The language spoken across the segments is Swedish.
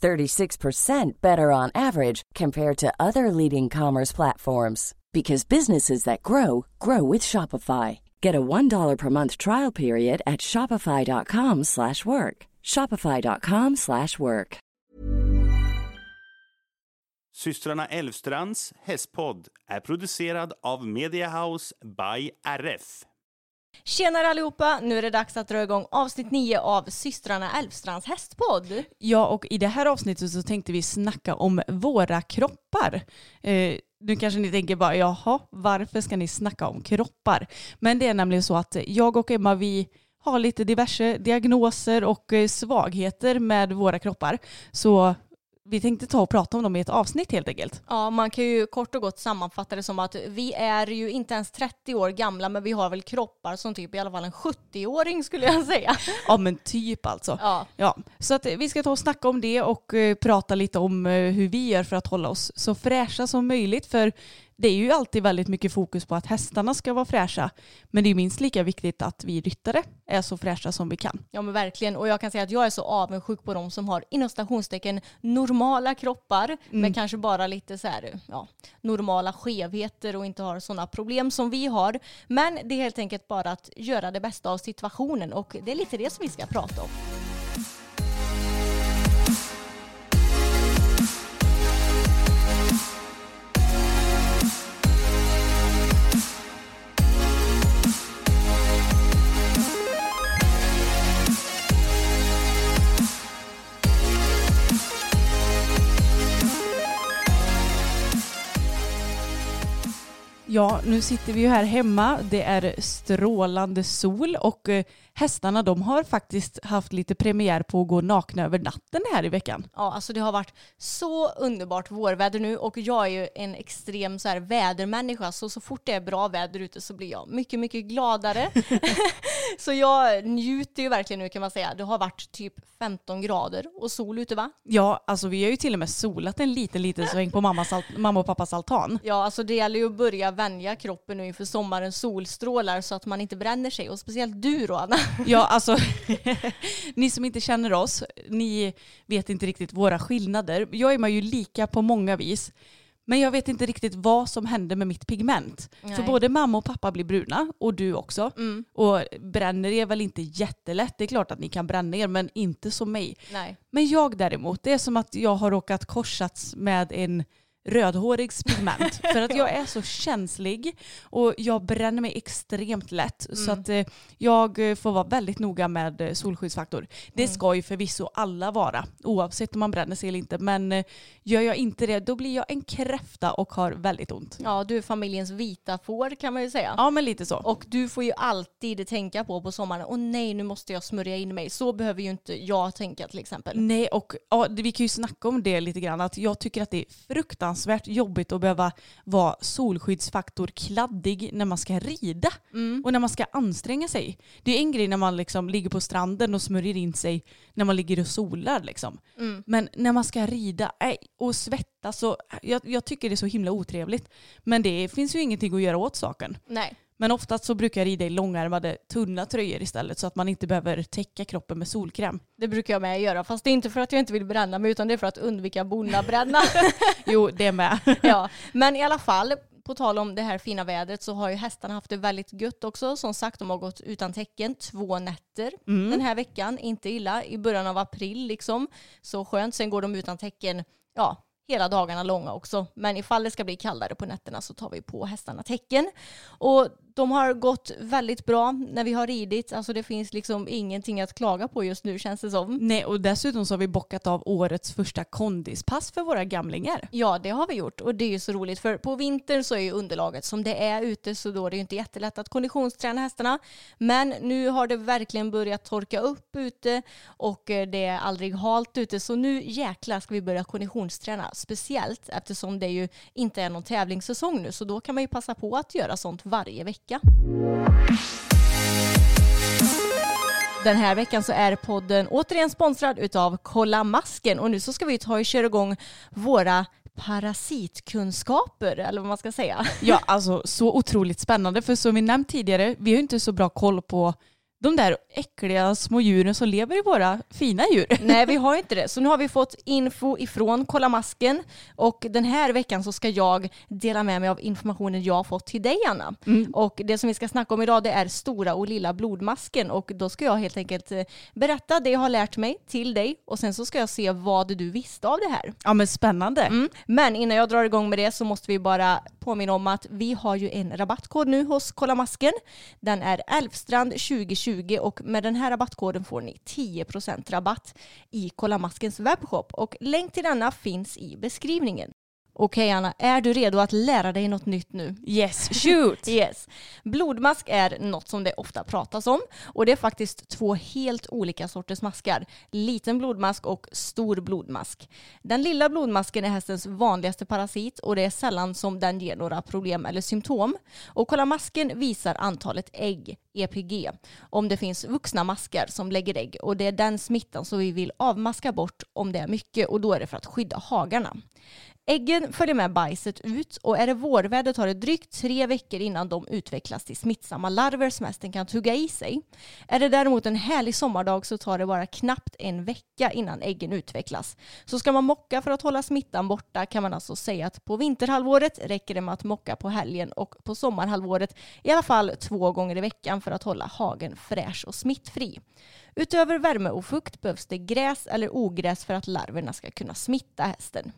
36% better on average compared to other leading commerce platforms because businesses that grow grow with Shopify. Get a $1 per month trial period at shopify.com/work. shopify.com/work. Systrarna Elvstrands hästpodd är producerad av Media House by RF. Tjenare allihopa! Nu är det dags att dra igång avsnitt 9 av systrarna Älvstrands hästpodd. Ja, och i det här avsnittet så tänkte vi snacka om våra kroppar. Eh, nu kanske ni tänker bara, jaha, varför ska ni snacka om kroppar? Men det är nämligen så att jag och Emma, vi har lite diverse diagnoser och eh, svagheter med våra kroppar. Så vi tänkte ta och prata om dem i ett avsnitt helt enkelt. Ja, man kan ju kort och gott sammanfatta det som att vi är ju inte ens 30 år gamla, men vi har väl kroppar som typ i alla fall en 70-åring skulle jag säga. Ja, men typ alltså. Ja. Ja, så att vi ska ta och snacka om det och eh, prata lite om eh, hur vi gör för att hålla oss så fräscha som möjligt. För det är ju alltid väldigt mycket fokus på att hästarna ska vara fräscha. Men det är minst lika viktigt att vi ryttare är så fräscha som vi kan. Ja men verkligen och jag kan säga att jag är så avundsjuk på de som har inom stationstecken normala kroppar med kanske bara lite så här, ja, normala skevheter och inte har sådana problem som vi har. Men det är helt enkelt bara att göra det bästa av situationen och det är lite det som vi ska prata om. Ja, nu sitter vi ju här hemma. Det är strålande sol och eh, hästarna de har faktiskt haft lite premiär på att gå nakna över natten här i veckan. Ja, alltså det har varit så underbart vårväder nu och jag är ju en extrem så här vädermänniska så så fort det är bra väder ute så blir jag mycket, mycket gladare. så jag njuter ju verkligen nu kan man säga. Det har varit typ 15 grader och sol ute va? Ja, alltså vi har ju till och med solat en liten, liten sväng på mammas, mamma och pappas altan. Ja, alltså det gäller ju att börja vänja kroppen nu inför sommarens solstrålar så att man inte bränner sig. Och speciellt du då, Anna. Ja, alltså ni som inte känner oss, ni vet inte riktigt våra skillnader. Jag är man ju lika på många vis. Men jag vet inte riktigt vad som händer med mitt pigment. För Nej. både mamma och pappa blir bruna och du också. Mm. Och bränner er väl inte jättelätt. Det är klart att ni kan bränna er men inte som mig. Nej. Men jag däremot, det är som att jag har råkat korsats med en rödhårig pigment. För att jag är så känslig och jag bränner mig extremt lätt. Så att eh, jag får vara väldigt noga med eh, solskyddsfaktor. Det ska ju förvisso alla vara, oavsett om man bränner sig eller inte. Men eh, gör jag inte det, då blir jag en kräfta och har väldigt ont. Ja, du är familjens vita får kan man ju säga. Ja, men lite så. Och du får ju alltid tänka på på sommaren, åh nej nu måste jag smörja in mig. Så behöver ju inte jag tänka till exempel. Nej, och ja, vi kan ju snacka om det lite grann. Att jag tycker att det är fruktansvärt jobbigt att behöva vara solskyddsfaktor kladdig när man ska rida och när man ska anstränga sig. Det är en grej när man liksom ligger på stranden och smörjer in sig när man ligger och solar. Liksom. Men när man ska rida och svettas, jag, jag tycker det är så himla otrevligt. Men det finns ju ingenting att göra åt saken. Nej. Men oftast så brukar jag rida i långärmade tunna tröjor istället så att man inte behöver täcka kroppen med solkräm. Det brukar jag med göra, fast det är inte för att jag inte vill bränna mig utan det är för att undvika bonnabränna. Jo, det med. ja. Men i alla fall, på tal om det här fina vädret så har ju hästarna haft det väldigt gött också. Som sagt, de har gått utan täcken två nätter den här veckan. Inte illa. I början av april liksom. Så skönt. Sen går de utan täcken, ja, hela dagarna långa också. Men ifall det ska bli kallare på nätterna så tar vi på hästarna tecken. Och de har gått väldigt bra när vi har ridit. Alltså det finns liksom ingenting att klaga på just nu känns det som. Nej, och dessutom så har vi bockat av årets första kondispass för våra gamlingar. Ja, det har vi gjort och det är ju så roligt för på vintern så är ju underlaget som det är ute så då är det ju inte jättelätt att konditionsträna hästarna. Men nu har det verkligen börjat torka upp ute och eh, det är aldrig halt ute så nu jäklar ska vi börja konditionsträna speciellt eftersom det ju inte är någon tävlingssäsong nu så då kan man ju passa på att göra sånt varje vecka. Den här veckan så är podden återigen sponsrad utav Kolla Masken. Och nu så ska vi ta och köra igång våra parasitkunskaper eller vad man ska säga. Ja, alltså så otroligt spännande. För som vi nämnt tidigare, vi har ju inte så bra koll på de där äckliga små djuren som lever i våra fina djur. Nej, vi har inte det. Så nu har vi fått info ifrån Kolla Masken och den här veckan så ska jag dela med mig av informationen jag har fått till dig Anna. Mm. Och det som vi ska snacka om idag det är stora och lilla blodmasken och då ska jag helt enkelt eh, berätta det jag har lärt mig till dig och sen så ska jag se vad du visste av det här. Ja men spännande. Mm. Men innan jag drar igång med det så måste vi bara påminna om att vi har ju en rabattkod nu hos Kolla Masken. Den är Älvstrand 2020 20 och med den här rabattkoden får ni 10% rabatt i Kolla Maskens webbshop och länk till denna finns i beskrivningen. Okej Anna, är du redo att lära dig något nytt nu? Yes, shoot! yes. Blodmask är något som det ofta pratas om och det är faktiskt två helt olika sorters maskar. Liten blodmask och stor blodmask. Den lilla blodmasken är hästens vanligaste parasit och det är sällan som den ger några problem eller symptom. Och kolla masken visar antalet ägg, EPG, om det finns vuxna maskar som lägger ägg och det är den smittan som vi vill avmaska bort om det är mycket och då är det för att skydda hagarna. Äggen följer med bajset ut och är det vårväder tar det drygt tre veckor innan de utvecklas till smittsamma larver som hästen kan tugga i sig. Är det däremot en härlig sommardag så tar det bara knappt en vecka innan äggen utvecklas. Så ska man mocka för att hålla smittan borta kan man alltså säga att på vinterhalvåret räcker det med att mocka på helgen och på sommarhalvåret i alla fall två gånger i veckan för att hålla hagen fräsch och smittfri. Utöver värme och fukt behövs det gräs eller ogräs för att larverna ska kunna smitta hästen.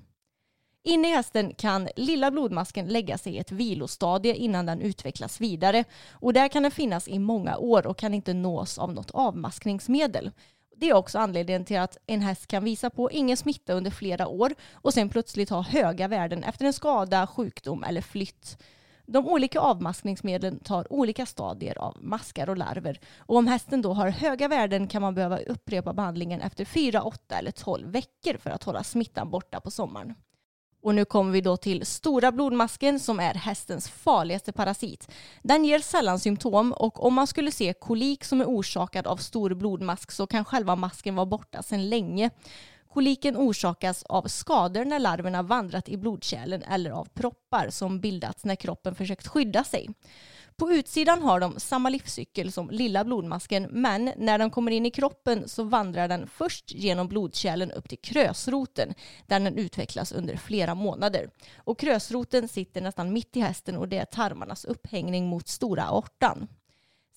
Inne i hästen kan lilla blodmasken lägga sig i ett vilostadie innan den utvecklas vidare och där kan den finnas i många år och kan inte nås av något avmaskningsmedel. Det är också anledningen till att en häst kan visa på ingen smitta under flera år och sen plötsligt ha höga värden efter en skada, sjukdom eller flytt. De olika avmaskningsmedlen tar olika stadier av maskar och larver. Och om hästen då har höga värden kan man behöva upprepa behandlingen efter 4, 8 eller 12 veckor för att hålla smittan borta på sommaren. Och nu kommer vi då till stora blodmasken som är hästens farligaste parasit. Den ger sällan symptom och om man skulle se kolik som är orsakad av stor blodmask så kan själva masken vara borta sedan länge. Koliken orsakas av skador när larverna vandrat i blodkärlen eller av proppar som bildats när kroppen försökt skydda sig. På utsidan har de samma livscykel som lilla blodmasken men när den kommer in i kroppen så vandrar den först genom blodkärlen upp till krösroten där den utvecklas under flera månader. Och krösroten sitter nästan mitt i hästen och det är tarmarnas upphängning mot stora aortan.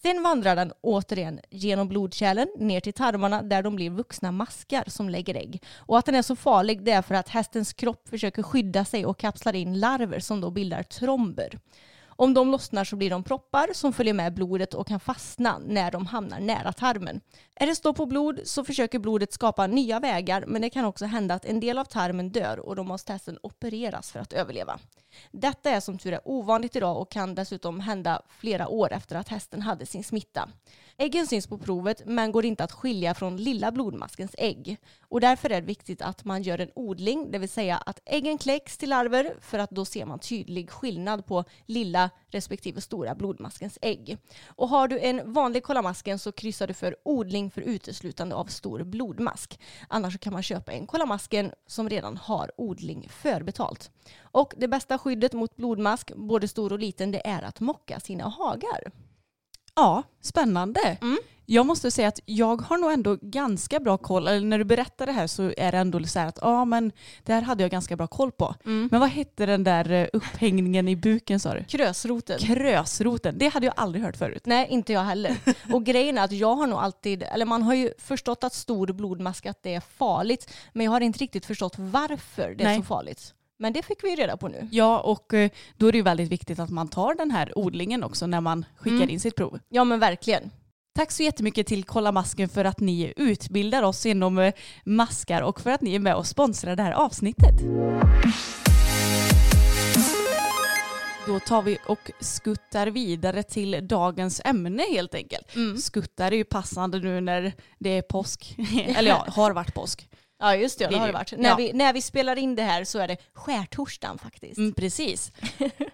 Sen vandrar den återigen genom blodkärlen ner till tarmarna där de blir vuxna maskar som lägger ägg. Och att den är så farlig det är för att hästens kropp försöker skydda sig och kapslar in larver som då bildar tromber. Om de lossnar så blir de proppar som följer med blodet och kan fastna när de hamnar nära tarmen. Är det stopp på blod så försöker blodet skapa nya vägar men det kan också hända att en del av tarmen dör och då måste hästen opereras för att överleva. Detta är som tur är ovanligt idag och kan dessutom hända flera år efter att hästen hade sin smitta. Äggen syns på provet men går inte att skilja från lilla blodmaskens ägg. Och därför är det viktigt att man gör en odling, det vill säga att äggen kläcks till larver för att då ser man tydlig skillnad på lilla respektive stora blodmaskens ägg. Och har du en vanlig kolamasken så kryssar du för odling för uteslutande av stor blodmask. Annars kan man köpa en kolamasken som redan har odling förbetalt. Och det bästa skyddet mot blodmask, både stor och liten, det är att mocka sina hagar. Ja, spännande. Mm. Jag måste säga att jag har nog ändå ganska bra koll, eller när du berättar det här så är det ändå så här att ja men det här hade jag ganska bra koll på. Mm. Men vad hette den där eh, upphängningen i buken sa du? Krösroten. Krösroten, det hade jag aldrig hört förut. Nej, inte jag heller. Och grejen är att jag har nog alltid, eller man har ju förstått att stor blodmask att det är farligt, men jag har inte riktigt förstått varför det är Nej. så farligt. Men det fick vi reda på nu. Ja, och eh, då är det ju väldigt viktigt att man tar den här odlingen också när man skickar Mm. in sitt prov. Ja men verkligen. Tack så jättemycket till Kolla Masken för att ni utbildar oss inom eh, maskar och för att ni är med och sponsrar det här avsnittet. Då tar vi och skuttar vidare till dagens ämne helt enkelt. Mm. Skuttar är ju passande nu när det är påsk. Eller ja, har varit påsk. Ja just det, det har det varit. När, Ja. vi, när vi spelar in det här så är det skärtorsdagen faktiskt. Mm, precis.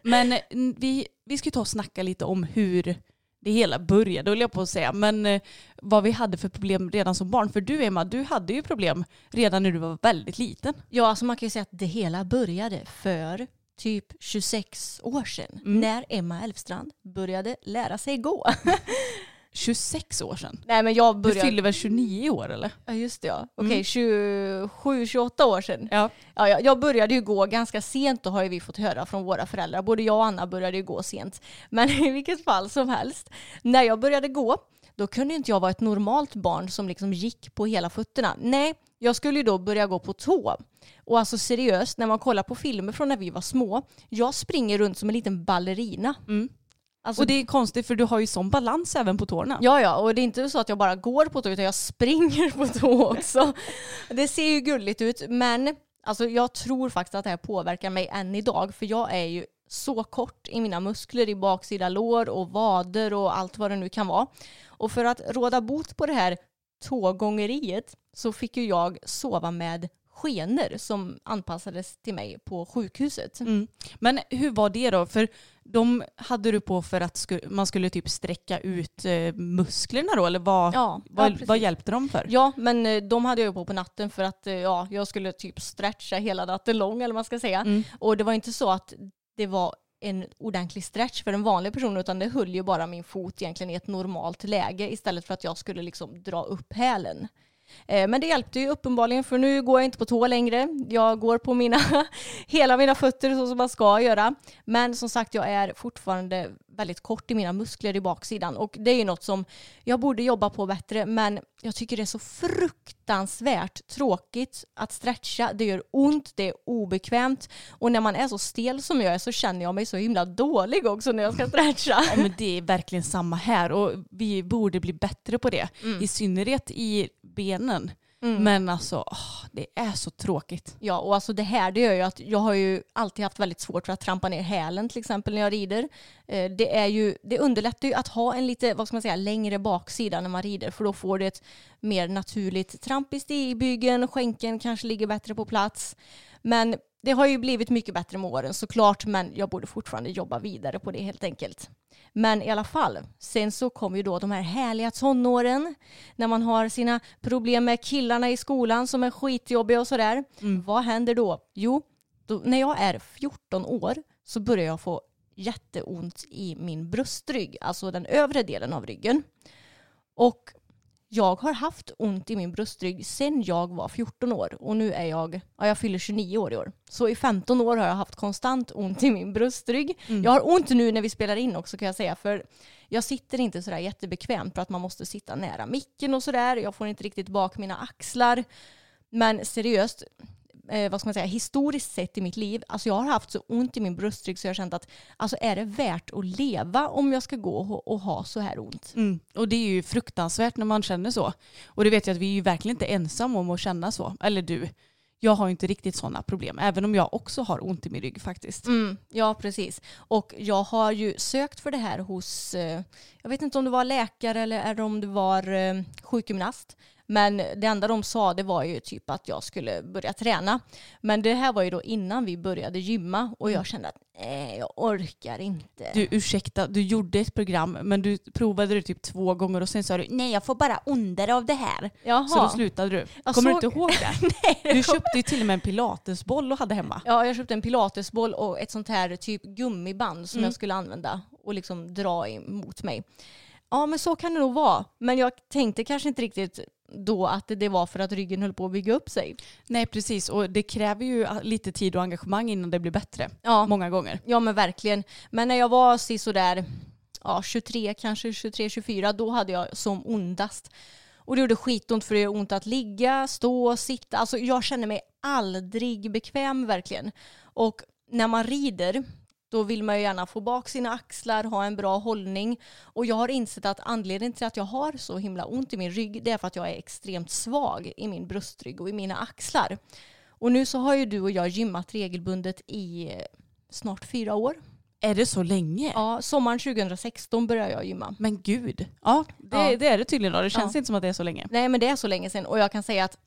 Men vi, vi ska ju ta och snacka lite om hur det hela började, höll jag på att säga. Men eh, vad vi hade för problem redan som barn. För du Emma, du hade ju problem redan när du var väldigt liten. Ja, alltså man kan ju säga att det hela började för typ 26 år sedan Mm. när Emma Elfstrand började lära sig gå. 26 år sedan. Nej men jag Du började... fyller väl 29 år eller? Ja just det ja. Okej, Mm. 27-28 år sedan. Ja. Ja, jag, jag började ju gå ganska sent och har ju vi fått höra från våra föräldrar. Både jag och Anna började ju gå sent. Men i vilket fall som helst, när jag började gå, då kunde inte jag vara ett normalt barn som liksom gick på hela fötterna. Nej, jag skulle ju då börja gå på tå. Och alltså seriöst, när man kollar på filmer från när vi var små, jag springer runt som en liten ballerina. Mm. Alltså, Och det är konstigt för du har ju sån balans även på tårna. Ja, ja, och det är inte så att jag bara går på tå utan jag springer på tå också. Det ser ju gulligt ut, men alltså, jag tror faktiskt att det här påverkar mig än idag, för jag är ju så kort i mina muskler i baksida lår och vader och allt vad det nu kan vara. Och för att råda bot på det här tågångeriet så fick ju jag sova med skenor som anpassades till mig på sjukhuset. Mm. Men hur var det då? För de hade du på för att sku- man skulle typ sträcka ut eh, musklerna då? Eller vad, Ja, ja, vad, precis. vad hjälpte de för? Ja, men eh, de hade jag på på natten för att eh, ja, jag skulle typ stretcha hela natten lång eller vad man ska säga. Mm. Och det var inte så att det var en ordentlig stretch för en vanlig person utan det höll ju bara min fot egentligen i ett normalt läge istället för att jag skulle liksom dra upp hälen. Eh, Men det hjälpte ju uppenbarligen för nu går jag inte på tå längre. Jag går på mina, hela mina fötter så som man ska göra. Men som sagt jag är fortfarande väldigt kort i mina muskler i baksidan och det är ju något som jag borde jobba på bättre men jag tycker det är så fruktansvärt tråkigt att stretcha. Det gör ont, det är obekvämt och när man är så stel som jag är så känner jag mig så himla dålig också när jag ska stretcha. Ja, men det är verkligen samma här och vi borde bli bättre på det. Mm. I synnerhet i benen. Men alltså, åh, det är så tråkigt. Ja, och alltså det här det gör ju att jag har ju alltid haft väldigt svårt för att trampa ner hälen till exempel när jag rider. Eh, Det, är ju, det underlättar ju att ha en lite, vad ska man säga, längre baksida när man rider för då får du ett mer naturligt tramp i stigbygeln, skänken kanske ligger bättre på plats. Men det har ju blivit mycket bättre med åren såklart, men jag borde fortfarande jobba vidare på det helt enkelt. Men i alla fall, sen så kom ju då de här härliga tonåren när man har sina problem med killarna i skolan som är skitjobbiga och sådär. Vad händer då? Jo, då, när jag är 14 år så börjar jag få jätteont i min bröstrygg, alltså den övre delen av ryggen. Och jag har haft ont i min bröstrygg sedan jag var 14 år och nu är jag, ja jag fyller 29 år i år. Så i 15 år har jag haft konstant ont i min bröstrygg. Jag har ont nu när vi spelar in också kan jag säga för jag sitter inte sådär jättebekvämt för att man måste sitta nära micken och sådär. Jag får inte riktigt bak mina axlar. Men seriöst, eh, vad ska man säga, historiskt sett i mitt liv, alltså jag har haft så ont i min bröstrygg så jag har känt att alltså är det värt att leva om jag ska gå och, och ha så här ont? Mm. Och det är ju fruktansvärt när man känner så. Och det vet jag att vi är ju verkligen inte ensamma om att känna så. Eller du. Jag har inte riktigt sådana problem. Även om jag också har ont i min rygg faktiskt. Mm, ja, precis. Och jag har ju sökt för det här hos, eh, jag vet inte om det var läkare eller om det var eh, sjukgymnast. Men det enda de sa det var ju typ att jag skulle börja träna. Men det här var ju då innan vi började gymma och jag kände att nej, jag orkar inte. Du ursäkta, du gjorde ett program men du provade det typ två gånger och sen sa du nej jag får bara onder av det här. Jaha. Så då slutade du. Jag Kommer såg- du inte ihåg det? Nej, Du köpte ju till och med en pilatesboll och hade hemma. Ja, jag köpte en pilatesboll och ett sånt här typ gummiband som Mm. jag skulle använda och liksom dra emot mig. Ja, men så kan det nog vara. Men jag tänkte kanske inte riktigt då att det var för att ryggen höll på att bygga upp sig. Nej precis och det kräver ju lite tid och engagemang innan det blir bättre. Ja. Många gånger. Ja men verkligen. Men när jag var sådär ja, 23, kanske 23-24, då hade jag som ondast. Och det gjorde skitont för det gör ont att ligga, stå, sitta. Alltså jag känner mig aldrig bekväm verkligen. Och när man rider då vill man ju gärna få bak sina axlar, ha en bra hållning. Och jag har insett att anledningen till att jag har så himla ont i min rygg det är för att jag är extremt svag i min bröstrygg och i mina axlar. Och nu så har ju du och jag gymmat regelbundet i eh, snart fyra år. Är det så länge? Ja, sommaren 2016 började jag gymma. Men gud. Ja, det, Ja. det är det tydligen då. Det känns Ja. inte som att det är så länge. Nej men det är så länge sedan och jag kan säga att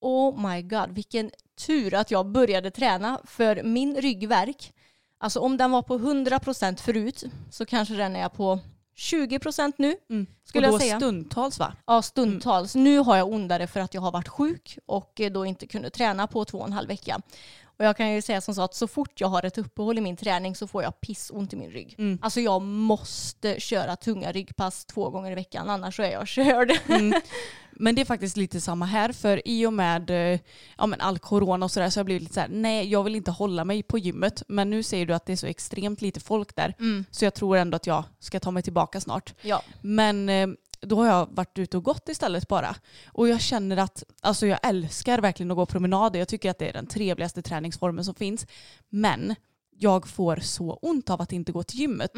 oh my god vilken tur att jag började träna för min ryggverk alltså om den var på 100% förut så kanske den är på 20% nu Mm. skulle och då jag säga. stundtals va? Ja stundtals. Nu har jag ondare för att jag har varit sjuk och då inte kunde träna på två och en halv vecka. Och jag kan ju säga som så att så fort jag har ett uppehåll i min träning så får jag pissont i min rygg. Mm. Alltså jag måste köra tunga ryggpass två gånger i veckan annars så är jag körd. Mm. Men det är faktiskt lite samma här för i och med eh, ja, men all corona och sådär så har jag blivit lite såhär, nej jag vill inte hålla mig på gymmet men nu säger du att det är så extremt lite folk där så jag tror ändå att jag ska ta mig tillbaka snart. Ja. Men eh, då har jag varit ute och gått istället bara. Och jag känner att, alltså jag älskar verkligen att gå promenader. Jag tycker att det är den trevligaste träningsformen som finns. Men jag får så ont av att inte gå till gymmet.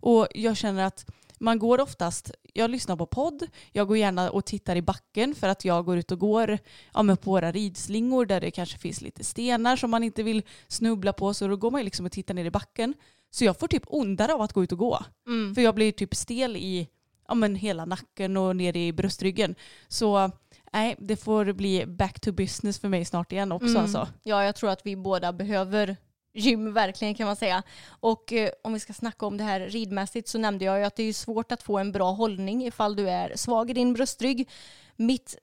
Och jag känner att man går oftast, jag lyssnar på podd, jag går gärna och tittar i backen för att jag går ut och går ja, men på våra ridslingor där det kanske finns lite stenar som man inte vill snubbla på så då går man liksom och tittar ner i backen. Så jag får typ ondare av att gå ut och gå. För jag blir typ stel i ja, men hela nacken och ner i bröstryggen. Så nej, det får bli back to business för mig snart igen också. Mm. Alltså. Ja, jag tror att vi båda behöver gym verkligen kan man säga. Och eh, om vi ska snacka om det här ridmässigt så nämnde jag ju att det är svårt att få en bra hållning ifall du är svag i din bröstrygg. Mitt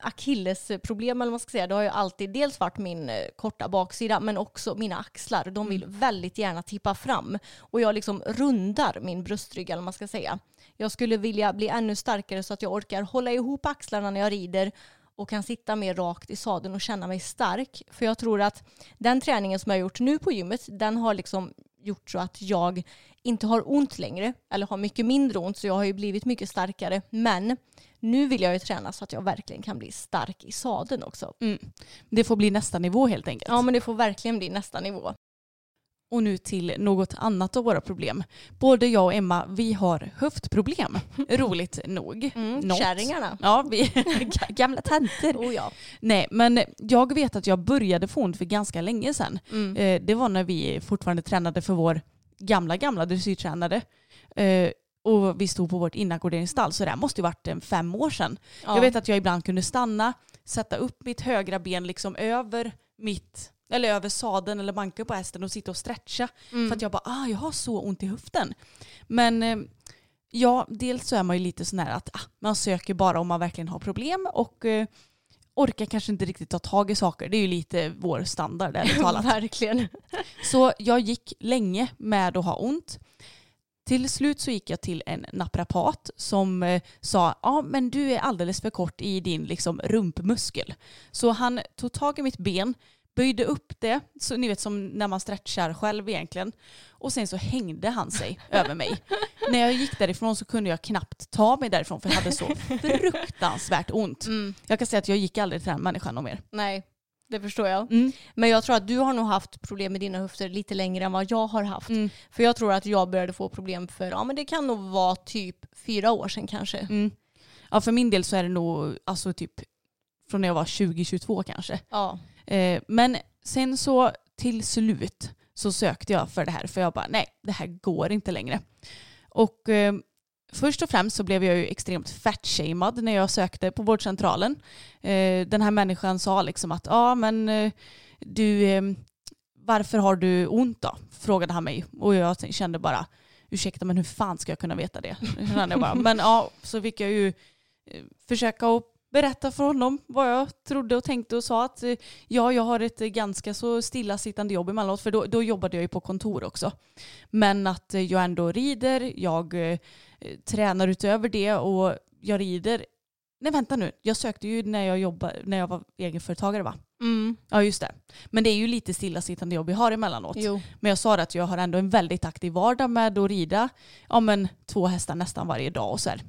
akillesproblem eller vad man ska säga, det har ju alltid dels varit min eh, korta baksida men också mina axlar. De vill väldigt gärna tippa fram och jag liksom rundar min bröstrygg eller vad man ska säga. Jag skulle vilja bli ännu starkare så att jag orkar hålla ihop axlarna när jag rider och kan sitta mer rakt i sadeln och känna mig stark. För jag tror att den träningen som jag har gjort nu på gymmet, den har liksom gjort så att jag inte har ont längre, eller har mycket mindre ont, så jag har ju blivit mycket starkare. Men nu vill jag ju träna så att jag verkligen kan bli stark i sadeln också. Mm. Det får bli nästa nivå helt enkelt. Ja, men det får verkligen bli nästa nivå. Och nu till något annat av våra problem. Både jag och Emma, vi har höftproblem. Roligt nog. Mm, kärringarna. Ja, vi gamla tanter. Oh ja. Nej, men jag vet att jag började få ont för ganska länge sedan. Mm. Eh, det var när vi fortfarande tränade för vår gamla, gamla dressyrtränare. Eh, och vi stod på vårt inackorderingsstall, så det här måste ju varit en fem år sedan. Ja. Jag vet att jag ibland kunde stanna, sätta upp mitt högra ben liksom över mitt eller över sadeln eller banken på hästen och sitta och stretcha. Mm. För att jag bara, ah, jag har så ont i höften. Men eh, ja, dels så är man ju lite sån här att ah, man söker bara om man verkligen har problem och eh, orkar kanske inte riktigt ta tag i saker. Det är ju lite vår standard ärligt talat. Verkligen. Så jag gick länge med att ha ont. Till slut så gick jag till en naprapat som eh, sa ja men du är alldeles för kort i din liksom, rumpmuskel. Så han tog tag i mitt ben, böjde upp det, så ni vet som när man stretchar själv egentligen. Och sen så hängde han sig över mig. När jag gick därifrån så kunde jag knappt ta mig därifrån för jag hade så fruktansvärt ont. Mm. Jag kan säga att jag gick aldrig till den människan någon mer. Nej, det förstår jag. Mm. Men jag tror att du har nog haft problem med dina höfter lite längre än vad jag har haft. Mm. För jag tror att jag började få problem för, ja men det kan nog vara typ fyra år sedan kanske. Mm. Ja, för min del så är det nog alltså typ från när jag var 20-22 kanske. Ja. Eh, men sen så till slut så sökte jag för det här för jag bara nej, det här går inte längre. Och eh, först och främst så blev jag ju extremt fatshamed när jag sökte på vårdcentralen. Eh, den här människan sa liksom att ja men eh, du, ehm, varför har du ont då? Frågade han mig och jag kände bara ursäkta men hur fan ska jag kunna veta det? Jag bara. Men ja, så fick jag ju eh, försöka att berätta för honom vad jag trodde och tänkte och sa att eh, ja, jag har ett eh, ganska så stillasittande jobb emellanåt för då, då jobbade jag ju på kontor också. Men att eh, jag ändå rider, jag eh, tränar utöver det och jag rider. Nej vänta nu, jag sökte ju när jag, jobbade, när jag var egenföretagare va? Mm. Ja just det. Men det är ju lite stillasittande jobb vi har emellanåt. Jo. Men jag sa att jag har ändå en väldigt aktiv vardag med att rida ja, men två hästar nästan varje dag och så här.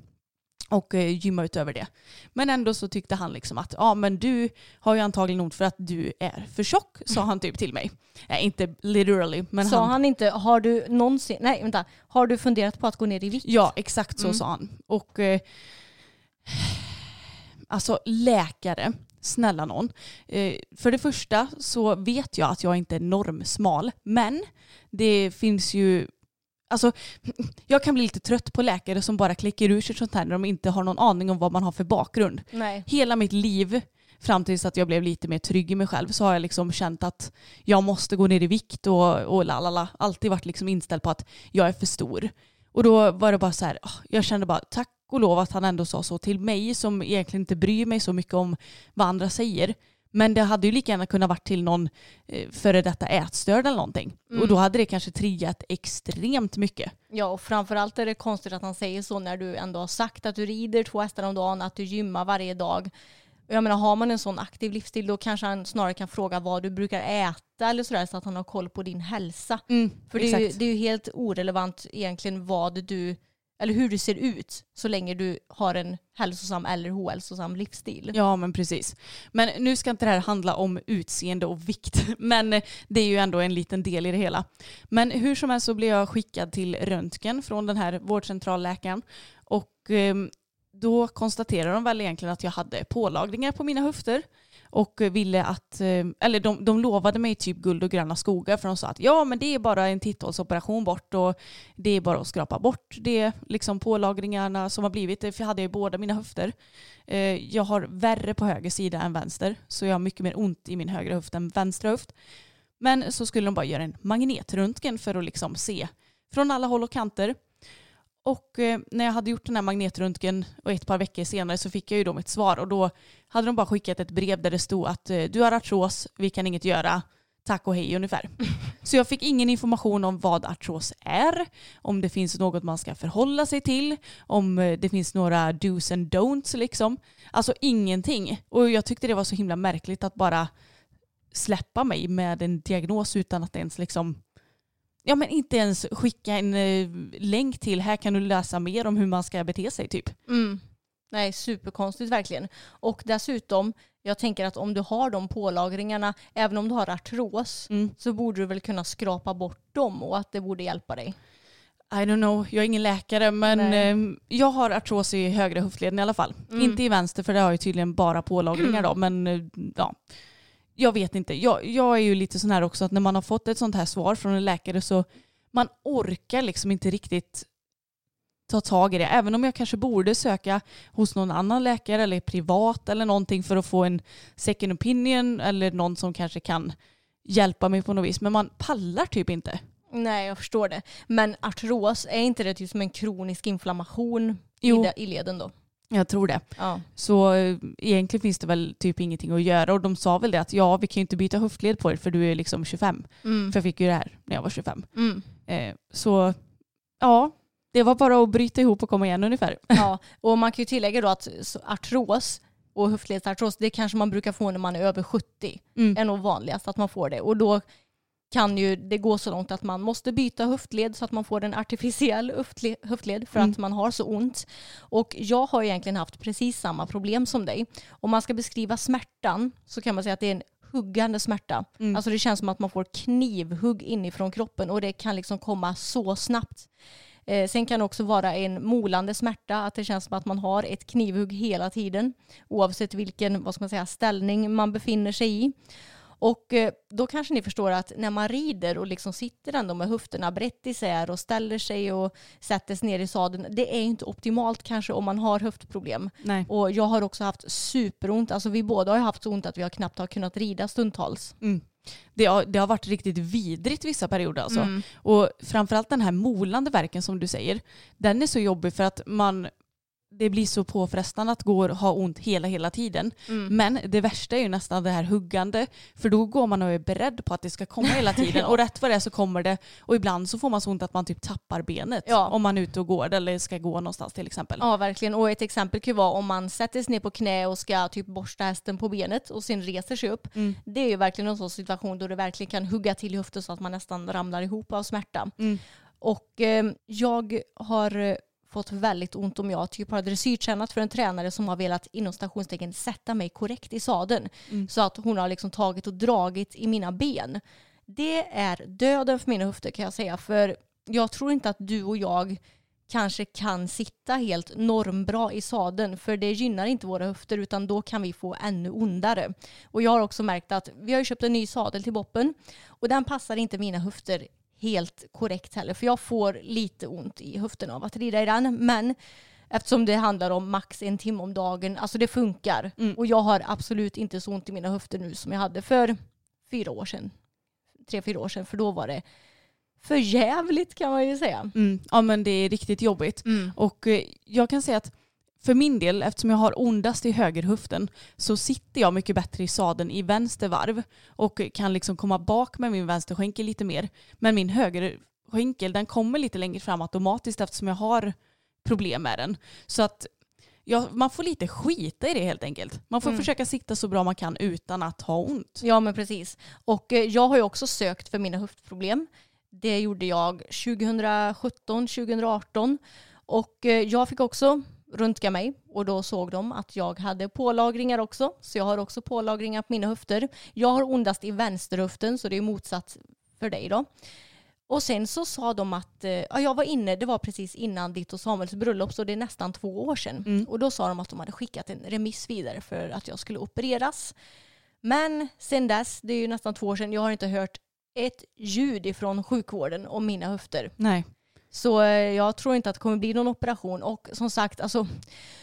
Och eh, gymma utöver det. Men ändå så tyckte han liksom att ja men du har ju antagligen ont för att du är för tjock sa han typ till mig. Nej inte literally men Sa han, inte, har du någonsin, nej vänta, har du funderat på att gå ner i vikt? Ja exakt så Mm. sa han. Och eh, alltså läkare, snälla någon. Eh, för det första så vet jag att jag inte är normsmal. Men det finns ju Alltså, jag kan bli lite trött på läkare som bara klickar ur sig sånt här när de inte har någon aning om vad man har för bakgrund. Nej. Hela mitt liv fram tills att jag blev lite mer trygg i mig själv så har jag liksom känt att jag måste gå ner i vikt och, och lalala. Alltid varit liksom inställd på att jag är för stor. Och då var det bara så här, ah, jag kände bara tack och lov att han ändå sa så till mig som egentligen inte bryr mig så mycket om vad andra säger. Men det hade ju lika gärna kunnat varit till någon eh, före detta ätstörd eller någonting. Och då hade det kanske triggat extremt mycket. Ja och framförallt är det konstigt att han säger så när du ändå har sagt att du rider två hästar om dagen, att du gymmar varje dag. Jag menar har man en sån aktiv livsstil då kanske han snarare kan fråga vad du brukar äta eller sådär så att han har koll på din hälsa. För det är, ju, det är ju helt orelevant egentligen vad du, eller hur du ser ut så länge du har en hälsosam eller ohälsosam livsstil. Ja men precis. Men nu ska inte det här handla om utseende och vikt. Men det är ju ändå en liten del i det hela. Men hur som helst så blev jag skickad till röntgen från den här vårdcentralläkaren. Och ehm, då konstaterade de väl egentligen att jag hade pålagringar på mina höfter. Och ville att, eh, eller de, de lovade mig typ guld och gröna skogar för de sa att ja men det är bara en titthålsoperation bort och det är bara att skrapa bort det, liksom pålagringarna som har blivit. Det hade jag i båda mina höfter. Eh, jag har värre på höger sida än vänster så jag har mycket mer ont i min högra höft än vänstra höft. Men så skulle de bara göra en magnetröntgen för att liksom se från alla håll och kanter. Och eh, när jag hade gjort den här magnetröntgen och ett par veckor senare så fick jag ju då mitt svar och då hade de bara skickat ett brev där det stod att eh, du har artros, vi kan inget göra, tack och hej ungefär. Så jag fick ingen information om vad artros är, om det finns något man ska förhålla sig till, om eh, det finns några dos and don'ts liksom. Alltså ingenting. Och jag tyckte det var så himla märkligt att bara släppa mig med en diagnos utan att ens liksom Ja men inte ens skicka en eh, länk till här kan du läsa mer om hur man ska bete sig typ. Mm. Nej, superkonstigt verkligen. Och dessutom, jag tänker att om du har de pålagringarna, även om du har artros, Mm. så borde du väl kunna skrapa bort dem och att det borde hjälpa dig. I don't know, jag är ingen läkare men Nej. eh, jag har artros i högra höftleden i alla fall. Mm. Inte i vänster för det har jag tydligen bara pålagringar då men eh, ja. Jag vet inte, jag, jag är ju lite sån här också att när man har fått ett sånt här svar från en läkare så man orkar liksom inte riktigt ta tag i det. Även om jag kanske borde söka hos någon annan läkare eller privat eller någonting för att få en second opinion eller någon som kanske kan hjälpa mig på något vis. Men man pallar typ inte. Nej, jag förstår det. Men artros, är inte det typ som en kronisk inflammation Jo. i leden då? Jag tror det. Ja. Så eh, egentligen finns det väl typ ingenting att göra och de sa väl det att ja vi kan ju inte byta höftled på er för du är liksom 25. Mm. För jag fick ju det här när jag var 25. Mm. Eh, så ja, det var bara att bryta ihop och komma igen ungefär. Ja, och man kan ju tillägga då att artros och höftledsartros, det kanske man brukar få när man är över 70. Mm. är nog vanligast att man får det. Och då kan ju det gå så långt att man måste byta höftled så att man får en artificiell höftle- höftled för Mm. att man har så ont. Och jag har egentligen haft precis samma problem som dig. Om man ska beskriva smärtan så kan man säga att det är en huggande smärta. Mm. Alltså det känns som att man får knivhugg inifrån kroppen och det kan liksom komma så snabbt. Eh, sen kan det också vara en molande smärta, att det känns som att man har ett knivhugg hela tiden oavsett vilken vad ska man säga, ställning man befinner sig i. Och eh, då kanske ni förstår att när man rider och liksom sitter ändå med höfterna brett isär och ställer sig och sätter sig ner i sadeln, det är inte optimalt kanske om man har höftproblem. Nej. Och jag har också haft superont, alltså vi båda har haft så ont att vi har knappt har kunnat rida stundtals. Mm. Det, har, det har varit riktigt vidrigt vissa perioder alltså. Mm. Och framförallt den här molande verken som du säger, den är så jobbig för att man det blir så påfrestande att gå och ha ont hela hela tiden. Mm. Men det värsta är ju nästan det här huggande. För då går man och är beredd på att det ska komma hela tiden. Och rätt vad det är så kommer det. Och ibland så får man så ont att man typ tappar benet. Ja. Om man är ute och går eller ska gå någonstans till exempel. Ja verkligen och ett exempel kan ju vara om man sätter sig ner på knä och ska typ borsta hästen på benet och sen reser sig upp. Mm. Det är ju verkligen en sån situation då det verkligen kan hugga till i höften så att man nästan ramlar ihop av smärta. Mm. Och eh, jag har eh, fått väldigt ont om jag typ har dressyrtränat för en tränare som har velat inom stationstecken sätta mig korrekt i sadeln. Mm. Så att hon har liksom tagit och dragit i mina ben. Det är döden för mina höfter kan jag säga. För jag tror inte att du och jag kanske kan sitta helt normbra i sadeln för det gynnar inte våra höfter utan då kan vi få ännu ondare. Och jag har också märkt att vi har ju köpt en ny sadel till boppen och den passar inte mina höfter helt korrekt heller för jag får lite ont i höften av att rida i den men eftersom det handlar om max en timme om dagen, alltså det funkar Mm. och jag har absolut inte så ont i mina höfter nu som jag hade för fyra år sedan. Tre, fyra år sedan för då var det för jävligt kan man ju säga. Mm. Ja men det är riktigt jobbigt. Och eh, jag kan säga att för min del, eftersom jag har ondast i högerhöften, så sitter jag mycket bättre i sadeln i vänster varv och kan liksom komma bak med min vänsterskänkel lite mer. Men min högerskänkel den kommer lite längre fram automatiskt eftersom jag har problem med den. Så att ja, man får lite skita i det helt enkelt. Man får Mm. försöka sitta så bra man kan utan att ha ont. Ja men precis. Och eh, jag har ju också sökt för mina höftproblem. Det gjorde jag 2017, 2018. Och eh, jag fick också röntga mig och då såg de att jag hade pålagringar också. Så jag har också pålagringar på mina höfter. Jag har ondast i vänsterhöften så det är motsatt för dig då. Och sen så sa de att, eh, ja, jag var inne, det var precis innan ditt och Samuels bröllop så det är nästan två år sedan. Mm. Och då sa de att de hade skickat en remiss vidare för att jag skulle opereras. Men sen dess, det är ju nästan två år sedan, jag har inte hört ett ljud ifrån sjukvården om mina höfter. Nej. Så eh, jag tror inte att det kommer bli någon operation. Och som sagt, alltså,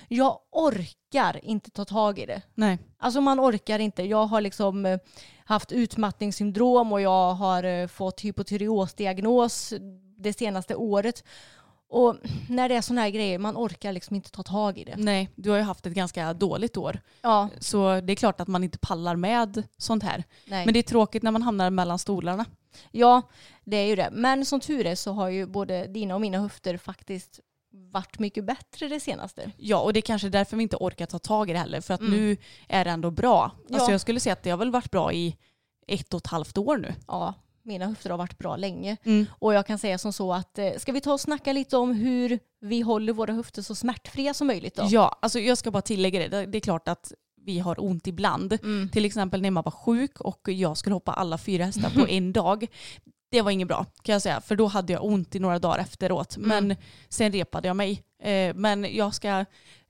jag orkar inte ta tag i det. Nej. Alltså man orkar inte. Jag har liksom eh, haft utmattningssyndrom och jag har eh, fått hypotyreosdiagnos det senaste året. Och när det är sådana här grejer, man orkar liksom inte ta tag i det. Nej, du har ju haft ett ganska dåligt år. Ja, Så det är klart att man inte pallar med sånt här. nej. Men det är tråkigt när man hamnar mellan stolarna. Ja, det är ju det. Men som tur är så har ju både dina och mina höfter faktiskt varit mycket bättre det senaste. Ja, och det är kanske därför vi inte orkar ta tag i det heller. För att Mm. nu är det ändå bra. Alltså Ja. jag skulle säga att det har väl varit bra i ett och ett halvt år nu. Ja, mina höfter har varit bra länge. Mm. Och jag kan säga som så att eh, ska vi ta och snacka lite om hur vi håller våra höfter så smärtfria som möjligt då? Ja, alltså jag ska bara tillägga det. Det- är klart att vi har ont ibland. Mm. Till exempel när man var sjuk och jag skulle hoppa alla fyra hästar på en dag. Det var inget bra kan jag säga, för då hade jag ont i några dagar efteråt. Mm. Men sen repade jag mig. Eh, Men jag ska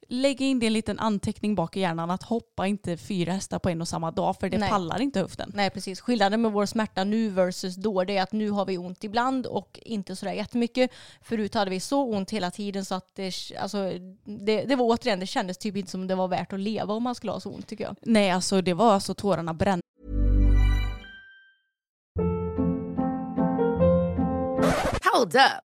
lägga in det en liten anteckning bak i hjärnan att hoppa inte fyra hästar på en och samma dag för det Nej. pallar inte höften. Nej precis, skillnaden med vår smärta nu versus då det är att nu har vi ont ibland och inte sådär jättemycket. Förut hade vi så ont hela tiden så att det, alltså, det, det var återigen, det kändes typ inte som det var värt att leva om man skulle ha så ont tycker jag. Nej, alltså det var alltså tårarna brände. Hold up.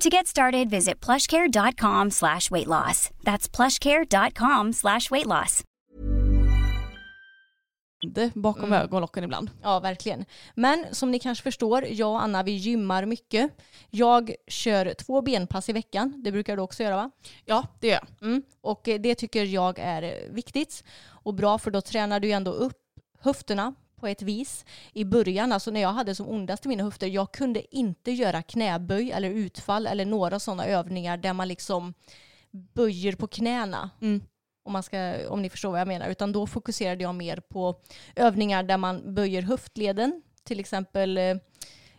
To get started, visit plushcare.com slash weight loss. That's plushcare.com slash weight loss. bakom Mm. ögonlocken ibland. Ja, verkligen. Men som ni kanske förstår, jag och Anna vi gymmar mycket. Jag kör två benpass i veckan. Det brukar du också göra va? Ja, det gör jag. Mm. Och eh, det tycker jag är viktigt och bra för då tränar du ändå upp höfterna på ett vis. I början, alltså när jag hade som ondast i mina höfter, jag kunde inte göra knäböj eller utfall eller några sådana övningar där man liksom böjer på knäna. Mm. Om, man ska, om ni förstår vad jag menar. Utan då fokuserade jag mer på övningar där man böjer höftleden. Till exempel, eh,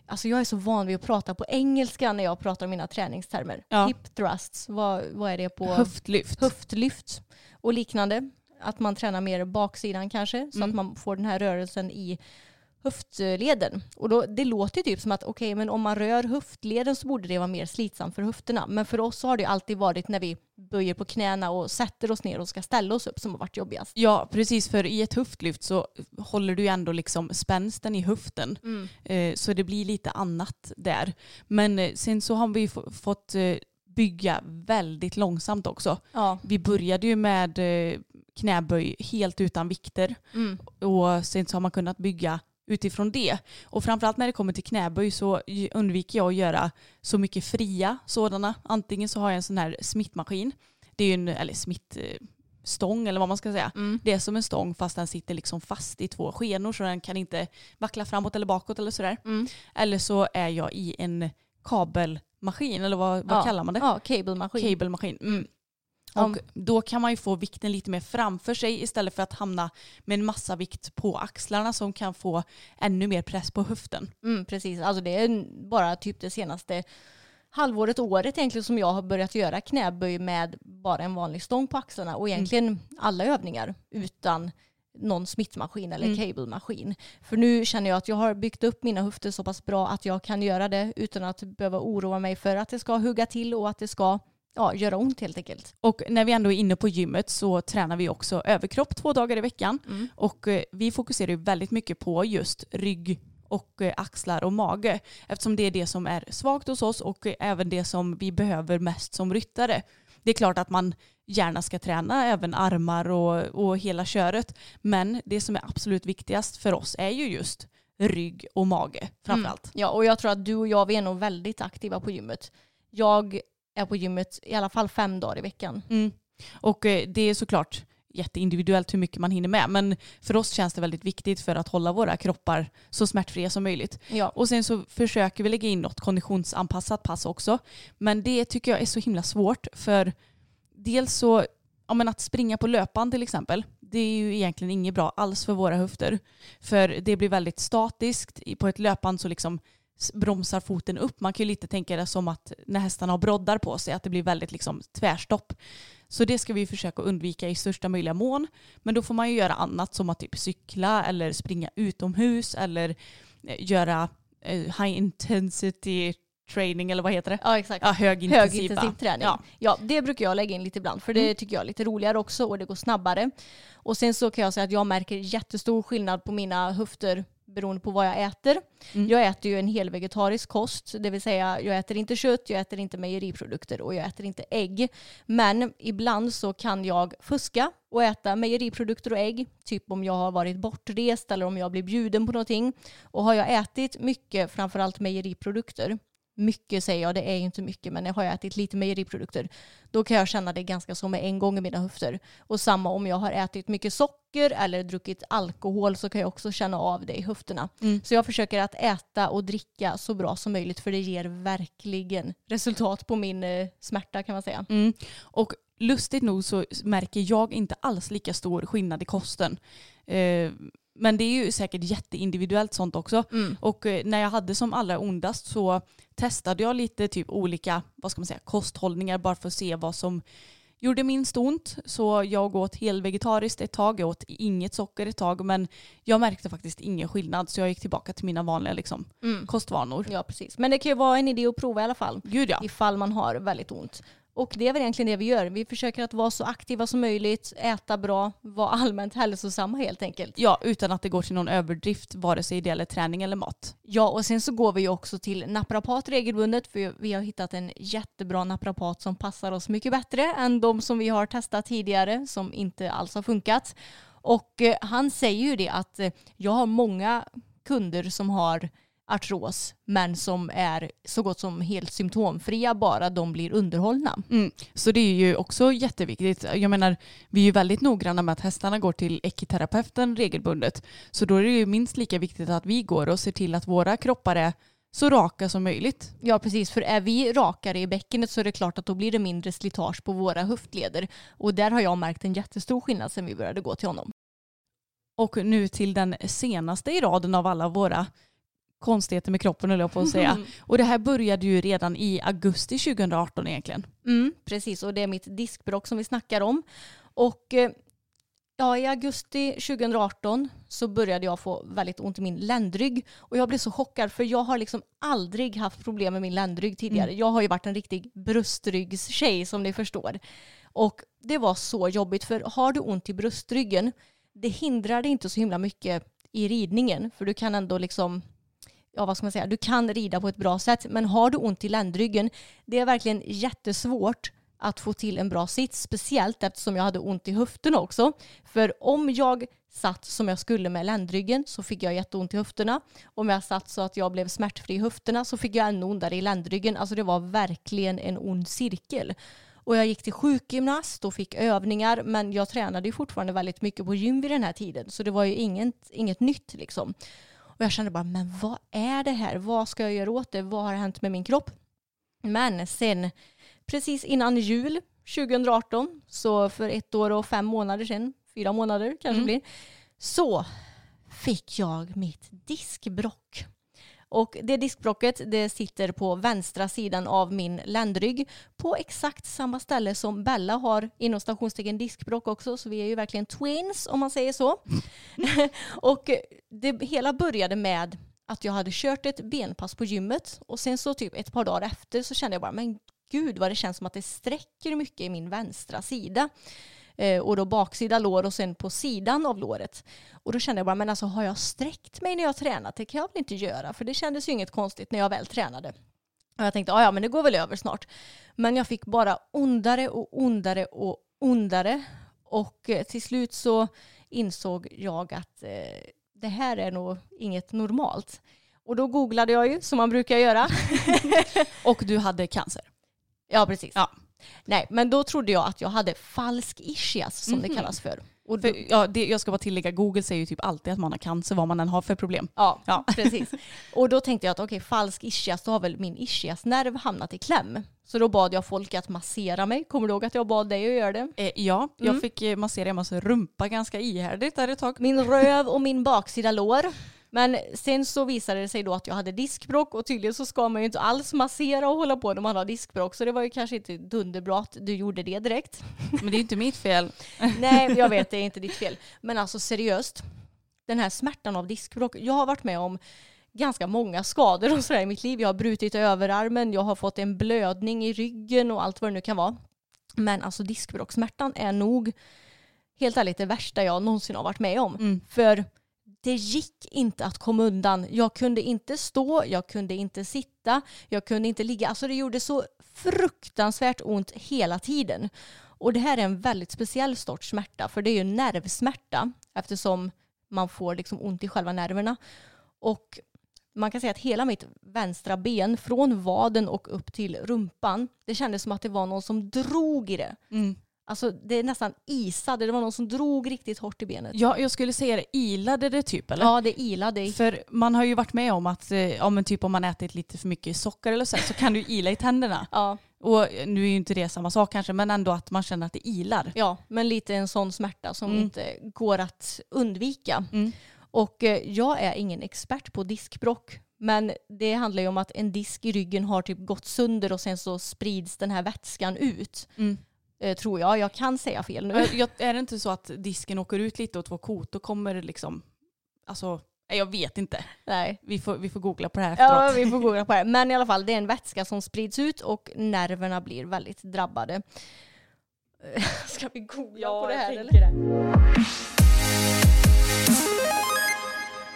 alltså jag är så van vid att prata på engelska när jag pratar om mina träningstermer. Ja. Hip thrusts, vad, vad är det på? Höftlyft. höftlyft och liknande. Att man tränar mer baksidan kanske så Mm. att man får den här rörelsen i höftleden. Och då, det låter ju typ som att okej, men om man rör höftleden så borde det vara mer slitsamt för höfterna. Men för oss så har det ju alltid varit när vi böjer på knäna och sätter oss ner och ska ställa oss upp som har varit jobbigast. Ja, precis. För i ett höftlyft så håller du ju ändå liksom spänsten i höften. Eh, så det blir lite annat där. Men eh, sen så har vi f- fått eh, bygga väldigt långsamt också. Ja. Vi började ju med eh, knäböj helt utan vikter Mm. och sen så har man kunnat bygga utifrån det. Och framförallt när det kommer till knäböj så undviker jag att göra så mycket fria sådana. Antingen så har jag en sån här smittmaskin, det är ju en, eller smittstång eller vad man ska säga. Mm. Det är som en stång fast den sitter liksom fast i två skenor så den kan inte vackla framåt eller bakåt eller sådär. Mm. Eller så är jag i en kabelmaskin eller vad, vad Ja. kallar man det? Ja, cablemaskin. Cablemaskin. Mm. Och då kan man ju få vikten lite mer framför sig istället för att hamna med en massa vikt på axlarna som kan få ännu mer press på höften. Mm, precis, alltså det är bara typ det senaste halvåret, året egentligen som jag har börjat göra knäböj med bara en vanlig stång på axlarna och egentligen alla övningar utan någon smittmaskin eller Mm. cablemaskin. För nu känner jag att jag har byggt upp mina höfter så pass bra att jag kan göra det utan att behöva oroa mig för att det ska hugga till och att det ska ja, göra ont helt enkelt. Och när vi ändå är inne på gymmet så tränar vi också överkropp två dagar i veckan. Mm. Och eh, vi fokuserar ju väldigt mycket på just rygg och eh, axlar och mage. Eftersom det är det som är svagt hos oss och eh, även det som vi behöver mest som ryttare. Det är klart att man gärna ska träna även armar och, och hela köret. Men det som är absolut viktigast för oss är ju just rygg och mage framförallt. Ja, och jag tror att du och jag vi är nog väldigt aktiva på gymmet. Jag är på gymmet i alla fall fem dagar i veckan. Mm. Och eh, det är såklart jätteindividuellt hur mycket man hinner med. Men för oss känns det väldigt viktigt för att hålla våra kroppar så smärtfria som möjligt. Ja. Och sen så försöker vi lägga in något konditionsanpassat pass också. Men det tycker jag är så himla svårt för dels så, ja men att springa på löpan till exempel, det är ju egentligen inget bra alls för våra höfter. För det blir väldigt statiskt. På ett löpband så liksom bromsar foten upp. Man kan ju lite tänka det som att när hästarna har broddar på sig, att det blir väldigt liksom tvärstopp. Så det ska vi försöka undvika i största möjliga mån. Men då får man ju göra annat som att typ cykla eller springa utomhus eller eh, göra eh, high intensity training eller vad heter det? Ja, exakt. Ja, högintensiv. Träning. Ja. Ja. det brukar jag lägga in lite ibland för det Mm. tycker jag är lite roligare också och det går snabbare. Och sen så kan jag säga att jag märker jättestor skillnad på mina höfter beroende på vad jag äter. Mm. Jag äter ju en hel vegetarisk kost, det vill säga jag äter inte kött, jag äter inte mejeriprodukter och jag äter inte ägg. Men ibland så kan jag fuska och äta mejeriprodukter och ägg, typ om jag har varit bortrest eller om jag blir bjuden på någonting. Och har jag ätit mycket, framförallt mejeriprodukter, mycket säger jag, det är ju inte mycket, men har jag ätit lite mejeriprodukter, då kan jag känna det ganska som med en gång i mina höfter. Och samma om jag har ätit mycket socker eller druckit alkohol så kan jag också känna av det i höfterna. Mm. Så jag försöker att äta och dricka så bra som möjligt för det ger verkligen resultat på min eh, smärta kan man säga. Mm. Och lustigt nog så märker jag inte alls lika stor skillnad i kosten. Eh, men det är ju säkert jätteindividuellt sånt också. Mm. Och eh, när jag hade som allra ondast så testade jag lite typ olika vad ska man säga, kosthållningar bara för att se vad som gjorde minst ont. Så jag åt helvegetariskt ett tag, jag åt inget socker ett tag men jag märkte faktiskt ingen skillnad så jag gick tillbaka till mina vanliga liksom, Mm. kostvanor. Ja, precis. Men det kan ju vara en idé att prova i alla fall. Gud ja. ifall man har väldigt ont. Och det är väl egentligen det vi gör. Vi försöker att vara så aktiva som möjligt, äta bra, vara allmänt hälsosamma helt enkelt. Ja, utan att det går till någon överdrift vare sig det gäller träning eller mat. Ja, och sen så går vi ju också till naprapat regelbundet för vi har hittat en jättebra naprapat som passar oss mycket bättre än de som vi har testat tidigare som inte alls har funkat. Och eh, han säger ju det att eh, jag har många kunder som har artros men som är så gott som helt symptomfria bara de blir underhållna. Mm. Så det är ju också jätteviktigt. Jag menar, vi är ju väldigt noggranna med att hästarna går till ekiterapeuten regelbundet. Så då är det ju minst lika viktigt att vi går och ser till att våra kroppar är så raka som möjligt. Ja precis, för är vi rakare i bäckenet så är det klart att då blir det mindre slitage på våra höftleder. Och där har jag märkt en jättestor skillnad sedan vi började gå till honom. Och nu till den senaste i raden av alla våra konstigheter med kroppen höll jag på att säga. Och det här började ju redan i augusti 2018 egentligen. Mm, precis, och det är mitt diskbråck som vi snackar om. Och eh, ja, i augusti 2018 så började jag få väldigt ont i min ländrygg. Och jag blev så chockad för jag har liksom aldrig haft problem med min ländrygg tidigare. Jag har ju varit en riktig bröstryggstjej som ni förstår. Och det var så jobbigt för har du ont i bröstryggen det hindrar dig inte så himla mycket i ridningen för du kan ändå liksom ja vad ska man säga, du kan rida på ett bra sätt men har du ont i ländryggen det är verkligen jättesvårt att få till en bra sits speciellt eftersom jag hade ont i höfterna också. För om jag satt som jag skulle med ländryggen så fick jag jätteont i höfterna. Om jag satt så att jag blev smärtfri i höfterna så fick jag ännu ondare i ländryggen. Alltså det var verkligen en ond cirkel. Och jag gick till sjukgymnast och fick övningar men jag tränade ju fortfarande väldigt mycket på gym vid den här tiden så det var ju inget, inget nytt liksom. Och jag kände bara, men vad är det här? Vad ska jag göra åt det? Vad har hänt med min kropp? Men sen, precis innan jul 2018, så för ett år och fem månader sedan, fyra månader kanske Mm. blir, så fick jag mitt diskbrock. Och det diskblocket det sitter på vänstra sidan av min ländrygg på exakt samma ställe som Bella har inom stationstecken diskbrock också så vi är ju verkligen twins om man säger så. och det hela började med att jag hade kört ett benpass på gymmet och sen så typ ett par dagar efter så kände jag bara men gud vad det känns som att det sträcker mycket i min vänstra sida. Eh, och då baksida lår och sen på sidan av låret. Och då kände jag bara, men alltså har jag sträckt mig när jag tränat? Det kan jag väl inte göra? För det kändes ju inget konstigt när jag väl tränade. Och jag tänkte, ja men det går väl över snart. Men jag fick bara ondare och ondare och ondare. Och eh, till slut så insåg jag att eh, det här är nog inget normalt. Och då googlade jag ju, som man brukar göra. Och du hade cancer. ja, precis. Ja. Nej, men då trodde jag att jag hade falsk ischias som det Mhm. kallas för. Och då, För, ja, det, jag ska bara tillägga, Google säger ju typ alltid att man har cancer vad man än har för problem. Ja, Ja. precis. Och då tänkte jag att okej, falsk ischias, då har väl min ischiasnerv hamnat i kläm. Så då bad jag folk att massera mig. Kommer du ihåg att jag bad dig att göra det? Eh, ja, jag Mm. fick eh, massera Emmas rumpa ganska ihärdigt där ett tag. Min röv och min baksida lår. Men sen så visade det sig då att jag hade diskbråck och tydligen så ska man ju inte alls massera och hålla på när man har diskbråck. Så det var ju kanske inte dunderbra att du gjorde det direkt. Men det är inte mitt fel. Nej, jag vet, det är inte ditt fel. Men alltså seriöst, den här smärtan av diskbråck. Jag har varit med om ganska många skador och sådär i mitt liv. Jag har brutit överarmen, jag har fått en blödning i ryggen och allt vad det nu kan vara. Men alltså diskbråckssmärtan är nog helt ärligt det värsta jag någonsin har varit med om. Mm. För det gick inte att komma undan. Jag kunde inte stå, jag kunde inte sitta, jag kunde inte ligga. Alltså det gjorde så fruktansvärt ont hela tiden. Och det här är en väldigt speciell sorts smärta för det är ju nervsmärta eftersom man får liksom ont i själva nerverna. Och man kan säga att hela mitt vänstra ben från vaden och upp till rumpan det kändes som att det var någon som drog i det. Mm. Alltså det är nästan isade, det var någon som drog riktigt hårt i benet. Ja, jag skulle säga det, ilade det typ eller? Ja, det ilade. i- För man har ju varit med om att eh, ja, men typ om man ätit lite för mycket socker eller så, så kan du ila i tänderna. Ja, Och nu är ju inte det samma sak kanske, men ändå att man känner att det ilar. ja, men lite en sån smärta som Mm. inte går att undvika. Mm. Och eh, jag är ingen expert på diskbråck. Men det handlar ju om att en disk i ryggen har typ gått sönder och sen så sprids den här vätskan ut. Mm. Eh, tror jag. Jag kan säga fel nu. Jag, jag, är det inte så att disken åker ut lite åt vår kot och kommer liksom, alltså, jag vet inte. Nej. Vi får, vi får googla på det här Ja, efteråt. vi får googla på det. Men i alla fall, det är en vätska som sprids ut och nerverna blir väldigt drabbade. Eh, Ska vi googla på det här eller?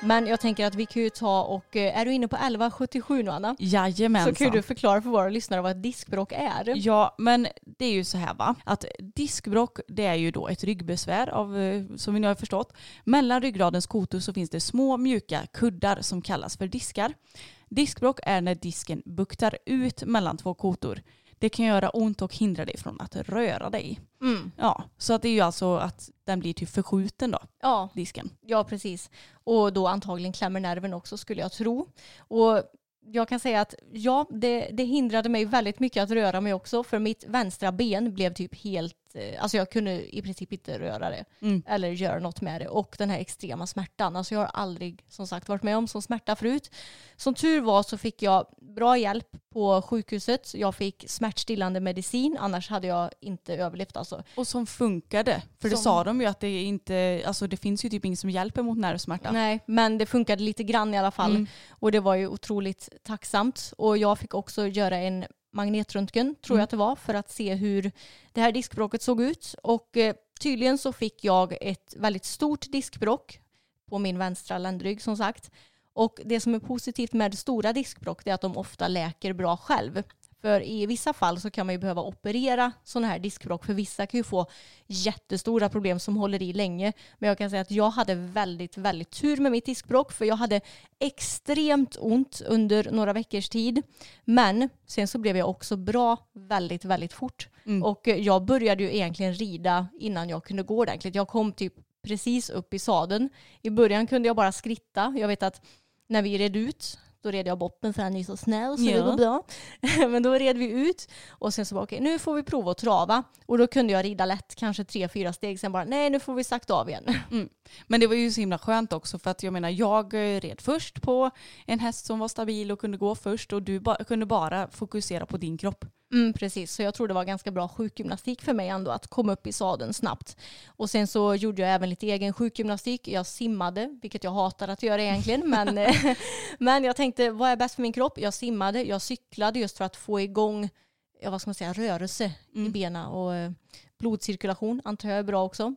Men jag tänker att vi kan ju ta och, eh, är du inne på 1177 nu Anna? Jajamensan. Så kan du förklara för våra lyssnare vad ett diskbråck är. Ja, men det är ju så här va, att diskbråck det är ju då ett ryggbesvär av, eh, som vi nu har förstått. Mellan ryggradens kotor så finns det små mjuka kuddar som kallas för diskar. Diskbråck är när disken buktar ut mellan två kotor. Det kan göra ont och hindra dig från att röra dig. Mm. Ja, så att det är ju alltså att den blir typ förskjuten då, Ja, disken. ja, precis. Och då antagligen klämmer nerven också skulle jag tro. Och jag kan säga att ja, det, det hindrade mig väldigt mycket att röra mig också för mitt vänstra ben blev typ helt, eh, alltså jag kunde i princip inte röra det Mm. eller göra något med det och den här extrema smärtan. Alltså jag har aldrig som sagt varit med om sån smärta förut. Som tur var så fick jag bra hjälp på sjukhuset. Jag fick smärtstillande medicin, annars hade jag inte överlevt alltså. Och som funkade. För det Som- sa de ju att det inte, alltså det finns ju typ inget som hjälper mot nervsmärta. Nej, men det funkade lite grann i alla fall. Mm. Och det var ju otroligt tacksamt. Och jag fick också göra en magnetröntgen, tror Mm. jag att det var, för att se hur det här diskbråcket såg ut. Och eh, tydligen så fick jag ett väldigt stort diskbråck på min vänstra ländrygg som sagt. Och det som är positivt med stora diskbråck är att de ofta läker bra själv. För i vissa fall så kan man ju behöva operera sådana här diskbråck för vissa kan ju få jättestora problem som håller i länge. Men jag kan säga att jag hade väldigt, väldigt tur med mitt diskbråck för jag hade extremt ont under några veckors tid. Men sen så blev jag också bra väldigt, väldigt fort. Mm. Och jag började ju egentligen rida innan jag kunde gå ordentligt. Jag kom typ precis upp i sadeln. I början kunde jag bara skritta. Jag vet att när vi red ut då red jag boppen för han är så snäll så det Ja. går bra. Men då red vi ut och sen så bara okej nu får vi prova att trava. Och då kunde jag rida lätt, kanske tre, fyra steg. Sen bara nej nu får vi sakta av igen. Men det var ju så himla skönt också för att jag menar jag eh, red först på en häst som var stabil och kunde gå först och du ba- kunde bara fokusera på din kropp. Mm, precis, så jag tror det var ganska bra sjukgymnastik för mig ändå att komma upp i sadeln snabbt. Och sen så gjorde jag även lite egen sjukgymnastik. Jag simmade, vilket jag hatar att göra egentligen. men, men jag tänkte, vad är bäst för min kropp? Jag simmade, jag cyklade just för att få igång ja, vad ska man säga, rörelse i Mm. benen och eh, blodcirkulation antar jag är bra också.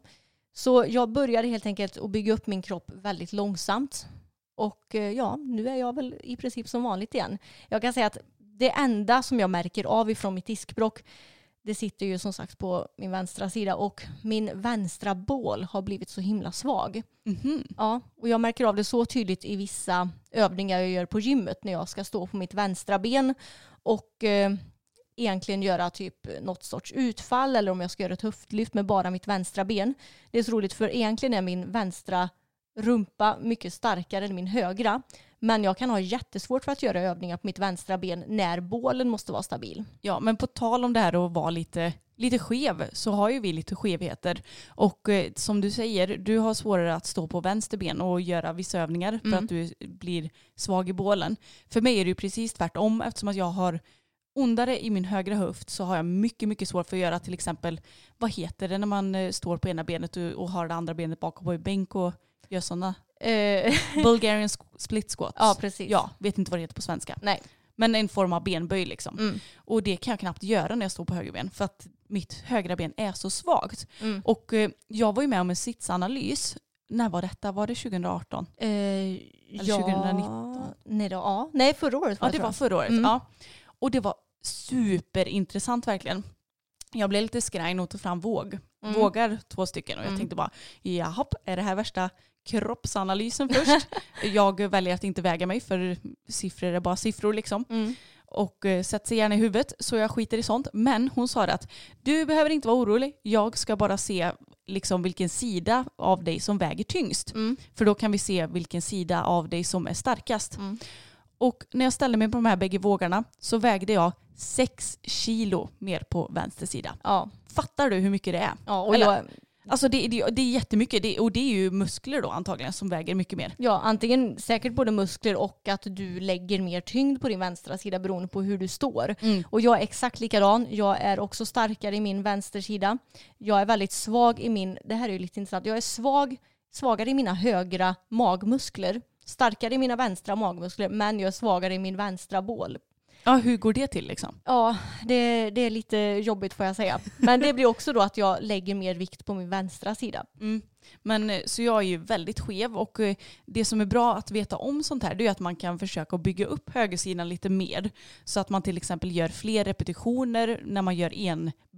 Så jag började helt enkelt att bygga upp min kropp väldigt långsamt. Och eh, ja, nu är jag väl i princip som vanligt igen. Jag kan säga att det enda som jag märker av ifrån mitt diskbråck det sitter ju som sagt på min vänstra sida och min vänstra bål har blivit så himla svag. Mhm. Ja, och jag märker av det så tydligt i vissa övningar jag gör på gymmet när jag ska stå på mitt vänstra ben och eh, egentligen göra typ något sorts utfall eller om jag ska göra ett höftlyft med bara mitt vänstra ben. Det är så roligt för egentligen är min vänstra rumpa mycket starkare än min högra. Men jag kan ha jättesvårt för att göra övningar på mitt vänstra ben när bålen måste vara stabil. Ja men på tal om det här att vara lite, lite skev så har ju vi lite skevheter. Och eh, som du säger, du har svårare att stå på vänster ben och göra vissa övningar för Mm. att du blir svag i bålen. För mig är det ju precis tvärtom eftersom att jag har ondare i min högra höft så har jag mycket, mycket svårt för att göra till exempel, vad heter det när man eh, står på ena benet och, och har det andra benet bakom på en bänk och gör sådana Eh, Bulgarian split squats. ja, precis. Ja, vet inte vad det heter på svenska. Nej. Men en form av benböj liksom. Mm. Och det kan jag knappt göra när jag står på höger ben för att mitt högra ben är så svagt. Mm. Och eh, jag var ju med om en sitsanalys. När var detta? Var det 2018? Eh, Eller 2019? Nej, då, ja. nej, förra året Ja, var det tror var jag. förra året. Mm. Ja. Och det var superintressant verkligen. Jag blev lite skraj och tog fram våg. Mm. Vågar två stycken och jag Mm. tänkte bara, jaha, är det här värsta kroppsanalysen först? jag väljer att inte väga mig för siffror är bara siffror liksom. Mm. och eh, sätter sig gärna i huvudet så jag skiter i sånt. Men hon sa att du behöver inte vara orolig. Jag ska bara se liksom vilken sida av dig som väger tyngst. Mm. För då kan vi se vilken sida av dig som är starkast. Mm. Och när jag ställde mig på de här bägge vågarna så vägde jag 6 kilo mer på vänster sida. Ja, Fattar du hur mycket det är? ja, och Eller- jag, Alltså det, det, det är jättemycket det, och det är ju muskler då antagligen som väger mycket mer. ja, antingen säkert både muskler och att du lägger mer tyngd på din vänstra sida beroende på hur du står. Och jag är exakt likadan. Jag är också starkare i min vänstersida. Jag är väldigt svag i min, det här är ju lite intressant, jag är svag, svagare i mina högra magmuskler. Starkare i mina vänstra magmuskler men jag är svagare i min vänstra bål. Ja, hur går det till liksom? Ja, det, det är lite jobbigt får jag säga. Men det blir också då att jag lägger mer vikt på min vänstra sida. Mm. Men eh, så jag är ju väldigt skev och eh, det som är bra att veta om sånt här det är att man kan försöka bygga upp högersidan lite mer. Så att man till exempel gör fler repetitioner när man gör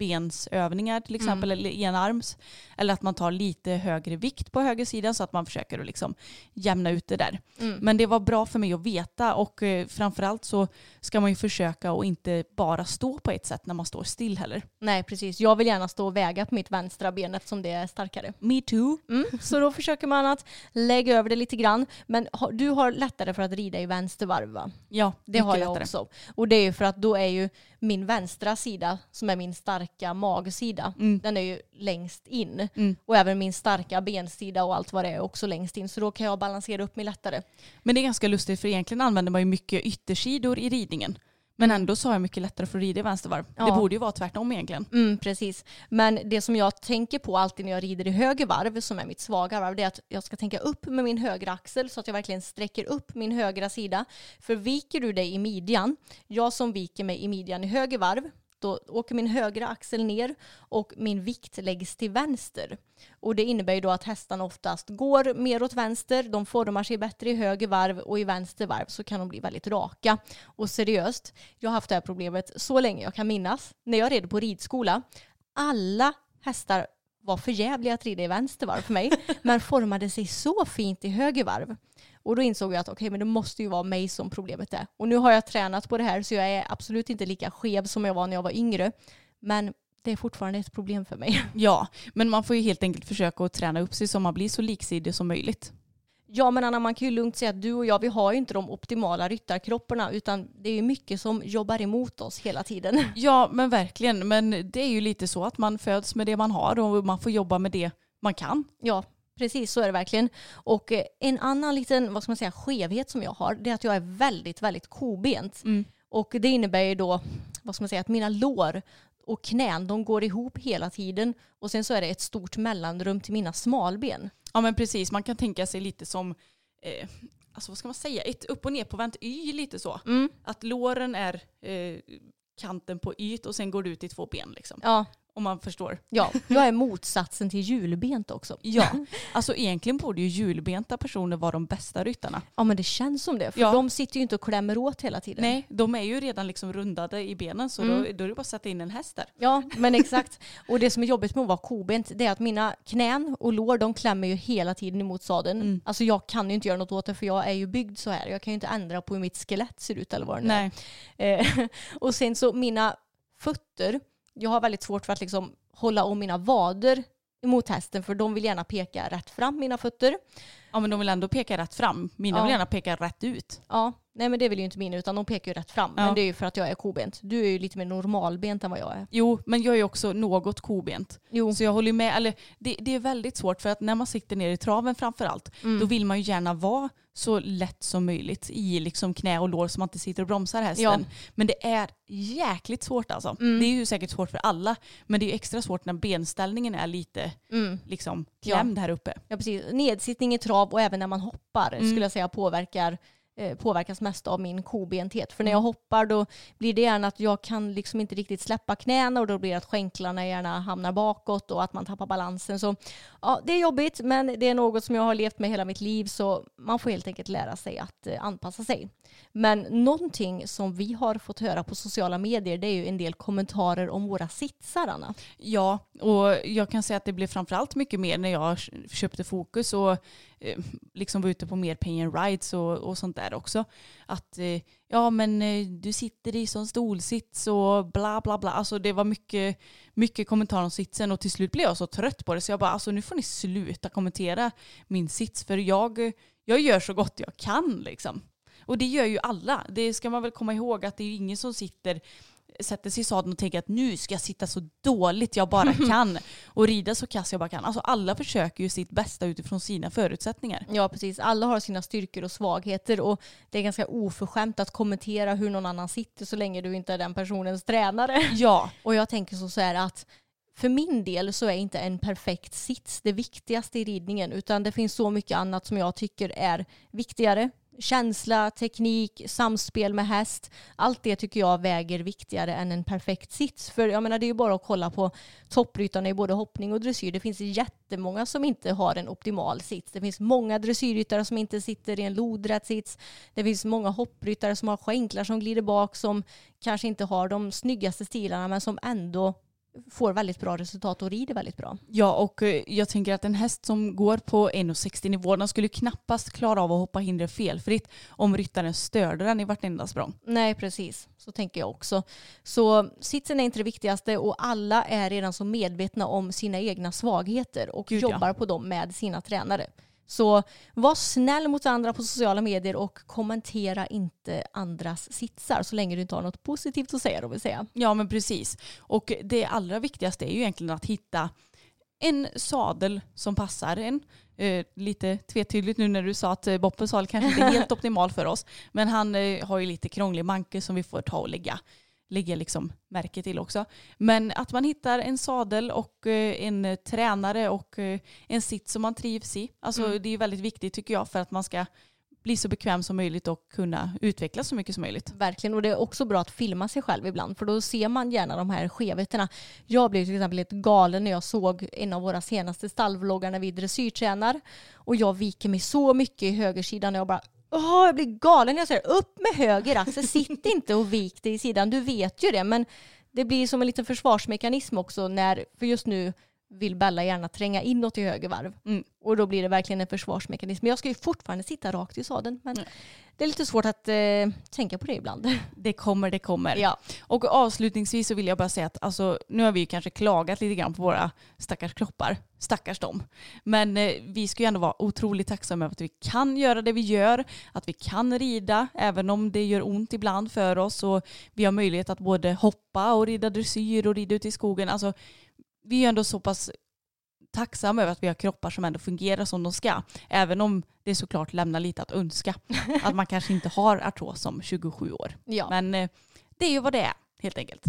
enbensövningar till exempel eller enarms. Eller att man tar lite högre vikt på högersidan så att man försöker att liksom jämna ut det där. Men det var bra för mig att veta och eh, framförallt så ska man ju försöka att inte bara stå på ett sätt när man står still heller. Nej precis, jag vill gärna stå och väga på mitt vänstra ben eftersom det är starkare. Me too. Mm. Så då försöker man att lägga över det lite grann. Men du har lättare för att rida i vänstervarv va? Ja, Det har jag lättare. också. Och det är ju för att då är ju min vänstra sida, som är min starka magsida, Mm. den är ju längst in. Mm. Och även min starka bensida och allt vad det är också längst in. Så då kan jag balansera upp mig lättare. Men det är ganska lustigt för egentligen använder man ju mycket yttersidor i ridningen. Men ändå så har jag mycket lättare för att rida i vänstervarv. Ja. Det borde ju vara tvärtom egentligen. Mm, precis. Men det som jag tänker på alltid när jag rider i höger varv, som är mitt svaga varv, det är att jag ska tänka upp med min högra axel så att jag verkligen sträcker upp min högra sida. För viker du dig i midjan, jag som viker mig i midjan i höger varv, då åker min högra axel ner och min vikt läggs till vänster. Och det innebär ju då att hästarna oftast går mer åt vänster, de formar sig bättre i höger varv och i vänster varv så kan de bli väldigt raka. Och seriöst, jag har haft det här problemet så länge jag kan minnas. När jag red på ridskola, alla hästar var för jävliga att rida i vänster varv för mig, men formade sig så fint i höger varv. Och då insåg jag att okej, men det måste ju vara mig som problemet är. Och nu har jag tränat på det här så jag är absolut inte lika skev som jag var när jag var yngre. Men det är fortfarande ett problem för mig. Ja, men man får ju helt enkelt försöka att träna upp sig så man blir så liksidig som möjligt. Ja men Anna, man kan ju lugnt säga att du och jag, vi har ju inte de optimala ryttarkropparna utan det är ju mycket som jobbar emot oss hela tiden. Ja, men verkligen. Men det är ju lite så att man föds med det man har och man får jobba med det man kan. Ja, precis så är det verkligen. Och eh, en annan liten, vad ska man säga, skevhet som jag har, det är att jag är väldigt, väldigt kobent. Mm. Och det innebär ju då, vad ska man säga, att mina lår och knän, de går ihop hela tiden. Och sen så är det ett stort mellanrum till mina smalben. Ja, men precis. Man kan tänka sig lite som, eh, alltså vad ska man säga, ett upp och ner på vänt Y lite så. Mm. Att låren är eh, kanten på yt och sen går det ut i två ben liksom. Ja, Om man förstår. ja, jag är motsatsen till hjulbent också. Ja, alltså egentligen borde ju hjulbenta personer vara de bästa ryttarna. Ja men det känns som det, för Ja. de sitter ju inte och klämmer åt hela tiden. Nej, de är ju redan liksom rundade i benen så Mm. då, då är det bara att sätta in en häst där. Ja, men exakt. Och det som är jobbigt med att vara kobent det är att mina knän och lår de klämmer ju hela tiden emot sadeln. Mm. Alltså jag kan ju inte göra något åt det för jag är ju byggd så här. Jag kan ju inte ändra på hur mitt skelett ser ut eller vad det nu Nej. är. Eh, och sen så mina fötter, jag har väldigt svårt för att liksom hålla om mina vader emot hästen för de vill gärna peka rätt fram mina fötter. Ja men de vill ändå peka rätt fram. Mina Ja. vill gärna peka rätt ut. Ja, nej men det vill ju inte mina utan de pekar ju rätt fram. Ja. Men det är ju för att jag är kobent. Du är ju lite mer normalbent än vad jag är. Jo, men jag är ju också något kobent. Jo. Så jag håller med, eller det, det är väldigt svårt för att när man sitter ner i traven framför allt, Mm. då vill man ju gärna vara så lätt som möjligt i liksom knä och lår så man inte sitter och bromsar hästen. Ja. Men det är jäkligt svårt alltså. Mm. Det är ju säkert svårt för alla, men det är ju extra svårt när benställningen är lite Mm. liksom klämd här uppe. Ja, precis. Nedsittning i trav och även när man hoppar Mm. skulle jag säga påverkar påverkas mest av min kobenthet. För när Mm. jag hoppar då blir det gärna att jag kan liksom inte riktigt släppa knäna och då blir det att skänklarna gärna hamnar bakåt och att man tappar balansen. Så ja, det är jobbigt men det är något som jag har levt med hela mitt liv så man får helt enkelt lära sig att eh, anpassa sig. Men någonting som vi har fått höra på sociala medier det är ju en del kommentarer om våra sitsar Anna. Ja, och jag kan säga att det blev framförallt mycket mer när jag köpte Fokus och eh, Eh, liksom var ute på mer pay and rides och, och sånt där också. Att eh, ja men eh, du sitter i sån stolsits och bla bla bla. Alltså det var mycket, mycket kommentarer om sitsen och till slut blev jag så trött på det så jag bara alltså nu får ni sluta kommentera min sits för jag, jag gör så gott jag kan liksom. Och det gör ju alla. Det ska man väl komma ihåg att det är ju ingen som sitter sätter sig i sadeln och tänker att nu ska jag sitta så dåligt jag bara kan och rida så kass jag bara kan. Alltså alla försöker ju sitt bästa utifrån sina förutsättningar. Ja precis, alla har sina styrkor och svagheter och det är ganska oförskämt att kommentera hur någon annan sitter så länge du inte är den personens tränare. Ja, Och jag tänker så, så här att för min del så är inte en perfekt sits det viktigaste i ridningen utan det finns så mycket annat som jag tycker är viktigare känsla, teknik, samspel med häst. Allt det tycker jag väger viktigare än en perfekt sits. För jag menar det är ju bara att kolla på toppryttarna i både hoppning och dressyr. Det finns jättemånga som inte har en optimal sits. Det finns många dressyrryttare som inte sitter i en lodrätt sits. Det finns många hoppryttare som har skänklar som glider bak som kanske inte har de snyggaste stilarna men som ändå får väldigt bra resultat och rider väldigt bra. Ja, och eh, jag tänker att en häst som går på 1,60 nivå, den skulle knappast klara av att hoppa hinder felfritt om ryttaren störde den i vartenda språng. Nej, precis. Så tänker jag också. Så sitsen är inte det viktigaste och alla är redan så medvetna om sina egna svagheter och Gud, ja. jobbar på dem med sina tränare. Så var snäll mot andra på sociala medier och kommentera inte andras sitsar så länge du inte har något positivt att säga då vill säga. Ja, men precis. Och det allra viktigaste är ju egentligen att hitta en sadel som passar en. Eh, lite tvetydigt nu när du sa att eh, Boppens sadel kanske inte är helt optimal för oss. Men han eh, har ju lite krånglig manke som vi får ta och lägga, lägga liksom märke till också. Men att man hittar en sadel och eh, en tränare och eh, en sitt som man trivs i. Alltså Mm. det är väldigt viktigt tycker jag för att man ska bli så bekväm som möjligt och kunna utvecklas så mycket som möjligt. Verkligen, och det är också bra att filma sig själv ibland för då ser man gärna de här skevheterna. Jag blev till exempel lite galen när jag såg en av våra senaste stallvloggar när vi dressyrtränar och jag viker mig så mycket i högersidan och jag bara Oh, jag blir galen när jag säger upp med höger axel, sitt inte och vik dig i sidan, du vet ju det men det blir som en liten försvarsmekanism också när, för just nu vill Bella gärna tränga inåt i höger varv. Mm. Och då blir det verkligen en försvarsmekanism. Men jag ska ju fortfarande sitta rakt i sadeln. Men Mm. det är lite svårt att eh, tänka på det ibland. Det kommer, det kommer. Ja. Och avslutningsvis så vill jag bara säga att alltså, nu har vi ju kanske klagat lite grann på våra stackars kroppar. Stackars dem. Men eh, vi ska ju ändå vara otroligt tacksamma över att vi kan göra det vi gör. Att vi kan rida även om det gör ont ibland för oss. Och vi har möjlighet att både hoppa och rida dressyr och rida ute i skogen. Alltså, vi är ändå så pass tacksamma över att vi har kroppar som ändå fungerar som de ska. Även om det såklart lämnar lite att önska. Att man kanske inte har artros som 27 år. Ja. Men eh, det är ju vad det är helt enkelt.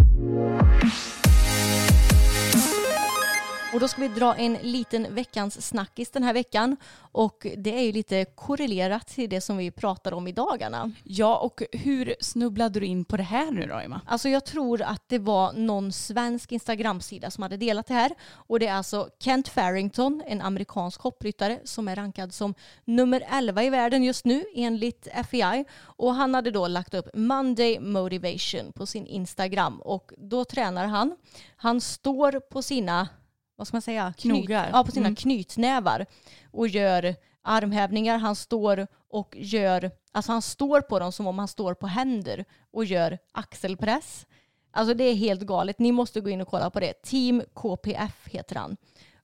Och då ska vi dra en liten veckans snackis den här veckan. Och det är ju lite korrelerat till det som vi pratar om i dagarna. Ja, och hur snubblade du in på det här nu då Emma? Alltså jag tror att det var någon svensk Instagram-sida som hade delat det här. Och det är alltså Kent Farrington, en amerikansk hoppryttare som är rankad som nummer 11 i världen just nu enligt FEI. Och han hade då lagt upp Monday Motivation på sin Instagram och då tränar han. Han står på sina, vad ska man säga? Knogar. Ja, på sina Mm. knytnävar och gör armhävningar. Han står och gör, alltså han står på dem som om han står på händer och gör axelpress. Alltså det är helt galet. Ni måste gå in och kolla på det. Team KPF heter han.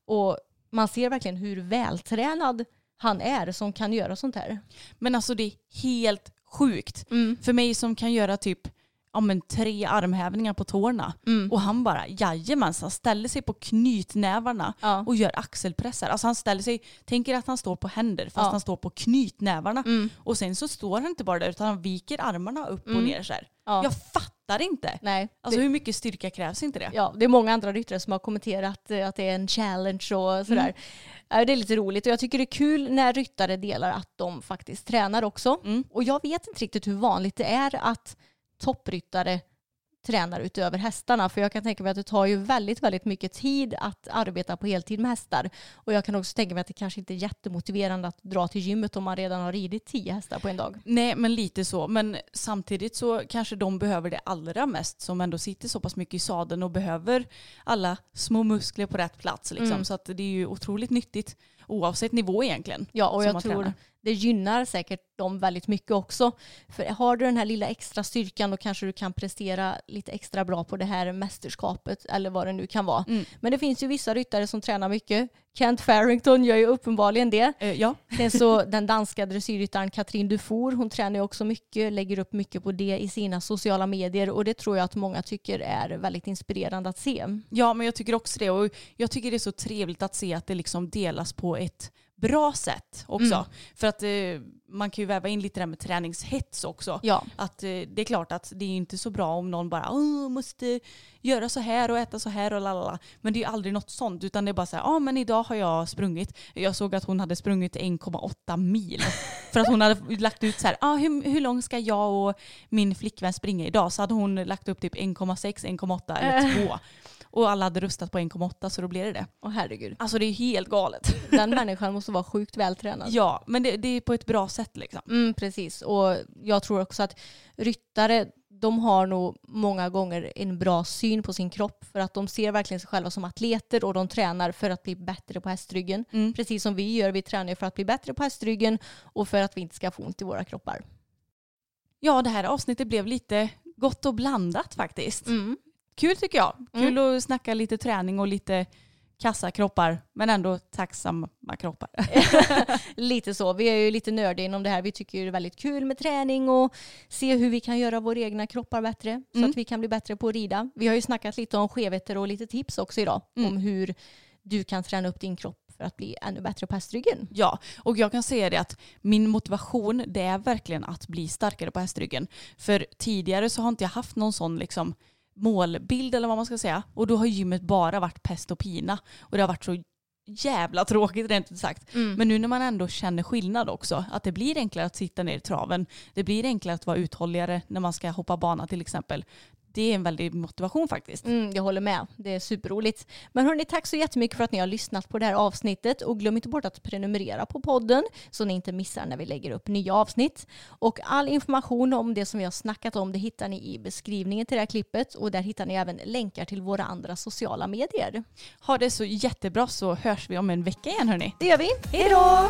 Och man ser verkligen hur vältränad han är som kan göra sånt här. Men alltså det är helt sjukt. Mm. För mig som kan göra typ ja, men tre armhävningar på tårna. Mm. Och han bara, jajamensan, ställer sig på knytnävarna Ja. och gör axelpressar. Alltså han ställer sig, tänker att han står på händer fast Ja. han står på knytnävarna. Mm. Och sen så står han inte bara där utan han viker armarna upp och Mm. ner så. Ja. Jag fattar inte. Nej, Alltså det, hur mycket styrka krävs inte det? ja, det är många andra ryttare som har kommenterat eh, att det är en challenge och sådär. Ja, Det är lite roligt och jag tycker det är kul när ryttare delar att de faktiskt tränar också. Mm. Och jag vet inte riktigt hur vanligt det är att toppryttare tränar utöver hästarna. För jag kan tänka mig att det tar ju väldigt, väldigt mycket tid att arbeta på heltid med hästar. Och jag kan också tänka mig att det kanske inte är jättemotiverande att dra till gymmet om man redan har ridit tio hästar på en dag. Nej men lite så. Men samtidigt så kanske de behöver det allra mest som ändå sitter så pass mycket i sadeln och behöver alla små muskler på rätt plats. Liksom. Mm. Så att det är ju otroligt nyttigt oavsett nivå egentligen. Ja, och jag tror tränar. det gynnar säkert dem väldigt mycket också. För har du den här lilla extra styrkan då kanske du kan prestera lite extra bra på det här mästerskapet eller vad det nu kan vara. Mm. Men det finns ju vissa ryttare som tränar mycket. Kent Farrington gör ju uppenbarligen det. Eh, ja, Sen så den danska dressyrryttaren Katrin Dufour, hon tränar ju också mycket, lägger upp mycket på det i sina sociala medier och det tror jag att många tycker är väldigt inspirerande att se. ja, men jag tycker också det. Och jag tycker det är så trevligt att se att det liksom delas på ett bra sätt också. Mm. För att eh, man kan ju väva in lite det där med träningshets också. Ja. Att eh, det är klart att det är inte så bra om någon bara Åh, måste göra så här och äta så här och lalala. Men det är ju aldrig något sånt utan det är bara så här, ja men idag har jag sprungit. Jag såg att hon hade sprungit 1,8 mil. För att hon hade lagt ut så här, ah, hur, hur långt ska jag och min flickvän springa idag? Så hade hon lagt upp typ 1,6, 1,8 eller 2. Och alla hade röstat på 1,8 så då blev det det. Åh herregud. Alltså det är helt galet. Den människan måste vara sjukt vältränad. Ja, men det, det är på ett bra sätt liksom. Mm, precis. Och jag tror också att ryttare, de har nog många gånger en bra syn på sin kropp för att de ser verkligen sig själva som atleter och de tränar för att bli bättre på hästryggen. Mm. Precis som vi gör, vi tränar för att bli bättre på hästryggen och för att vi inte ska få ont i våra kroppar. Ja, det här avsnittet blev lite gott och blandat faktiskt. Mm. Kul tycker jag. Kul att snacka lite träning och lite kassa kroppar men ändå tacksamma kroppar. lite så. Vi är ju lite nördiga inom det här. Vi tycker ju det är väldigt kul med träning och se hur vi kan göra våra egna kroppar bättre så Mm. att vi kan bli bättre på att rida. Vi har ju snackat lite om skevheter och lite tips också idag Mm. om hur du kan träna upp din kropp för att bli ännu bättre på hästryggen. Ja, och jag kan säga det att min motivation det är verkligen att bli starkare på hästryggen. För tidigare så har inte jag haft någon sån liksom målbild eller vad man ska säga. Och då har gymmet bara varit pest och pina. Och det har varit så jävla tråkigt rent ut sagt. Men nu när man ändå känner skillnad också, att det blir enklare att sitta ner i traven, det blir enklare att vara uthålligare när man ska hoppa bana till exempel. Det är en väldig motivation faktiskt. Mm, jag håller med. Det är superroligt. Men hörni, tack så jättemycket för att ni har lyssnat på det här avsnittet och glöm inte bort att prenumerera på podden så ni inte missar när vi lägger upp nya avsnitt. Och all information om det som vi har snackat om det hittar ni i beskrivningen till det här klippet och där hittar ni även länkar till våra andra sociala medier. Ha det så jättebra så hörs vi om en vecka igen hörni. Det gör vi. Hej då!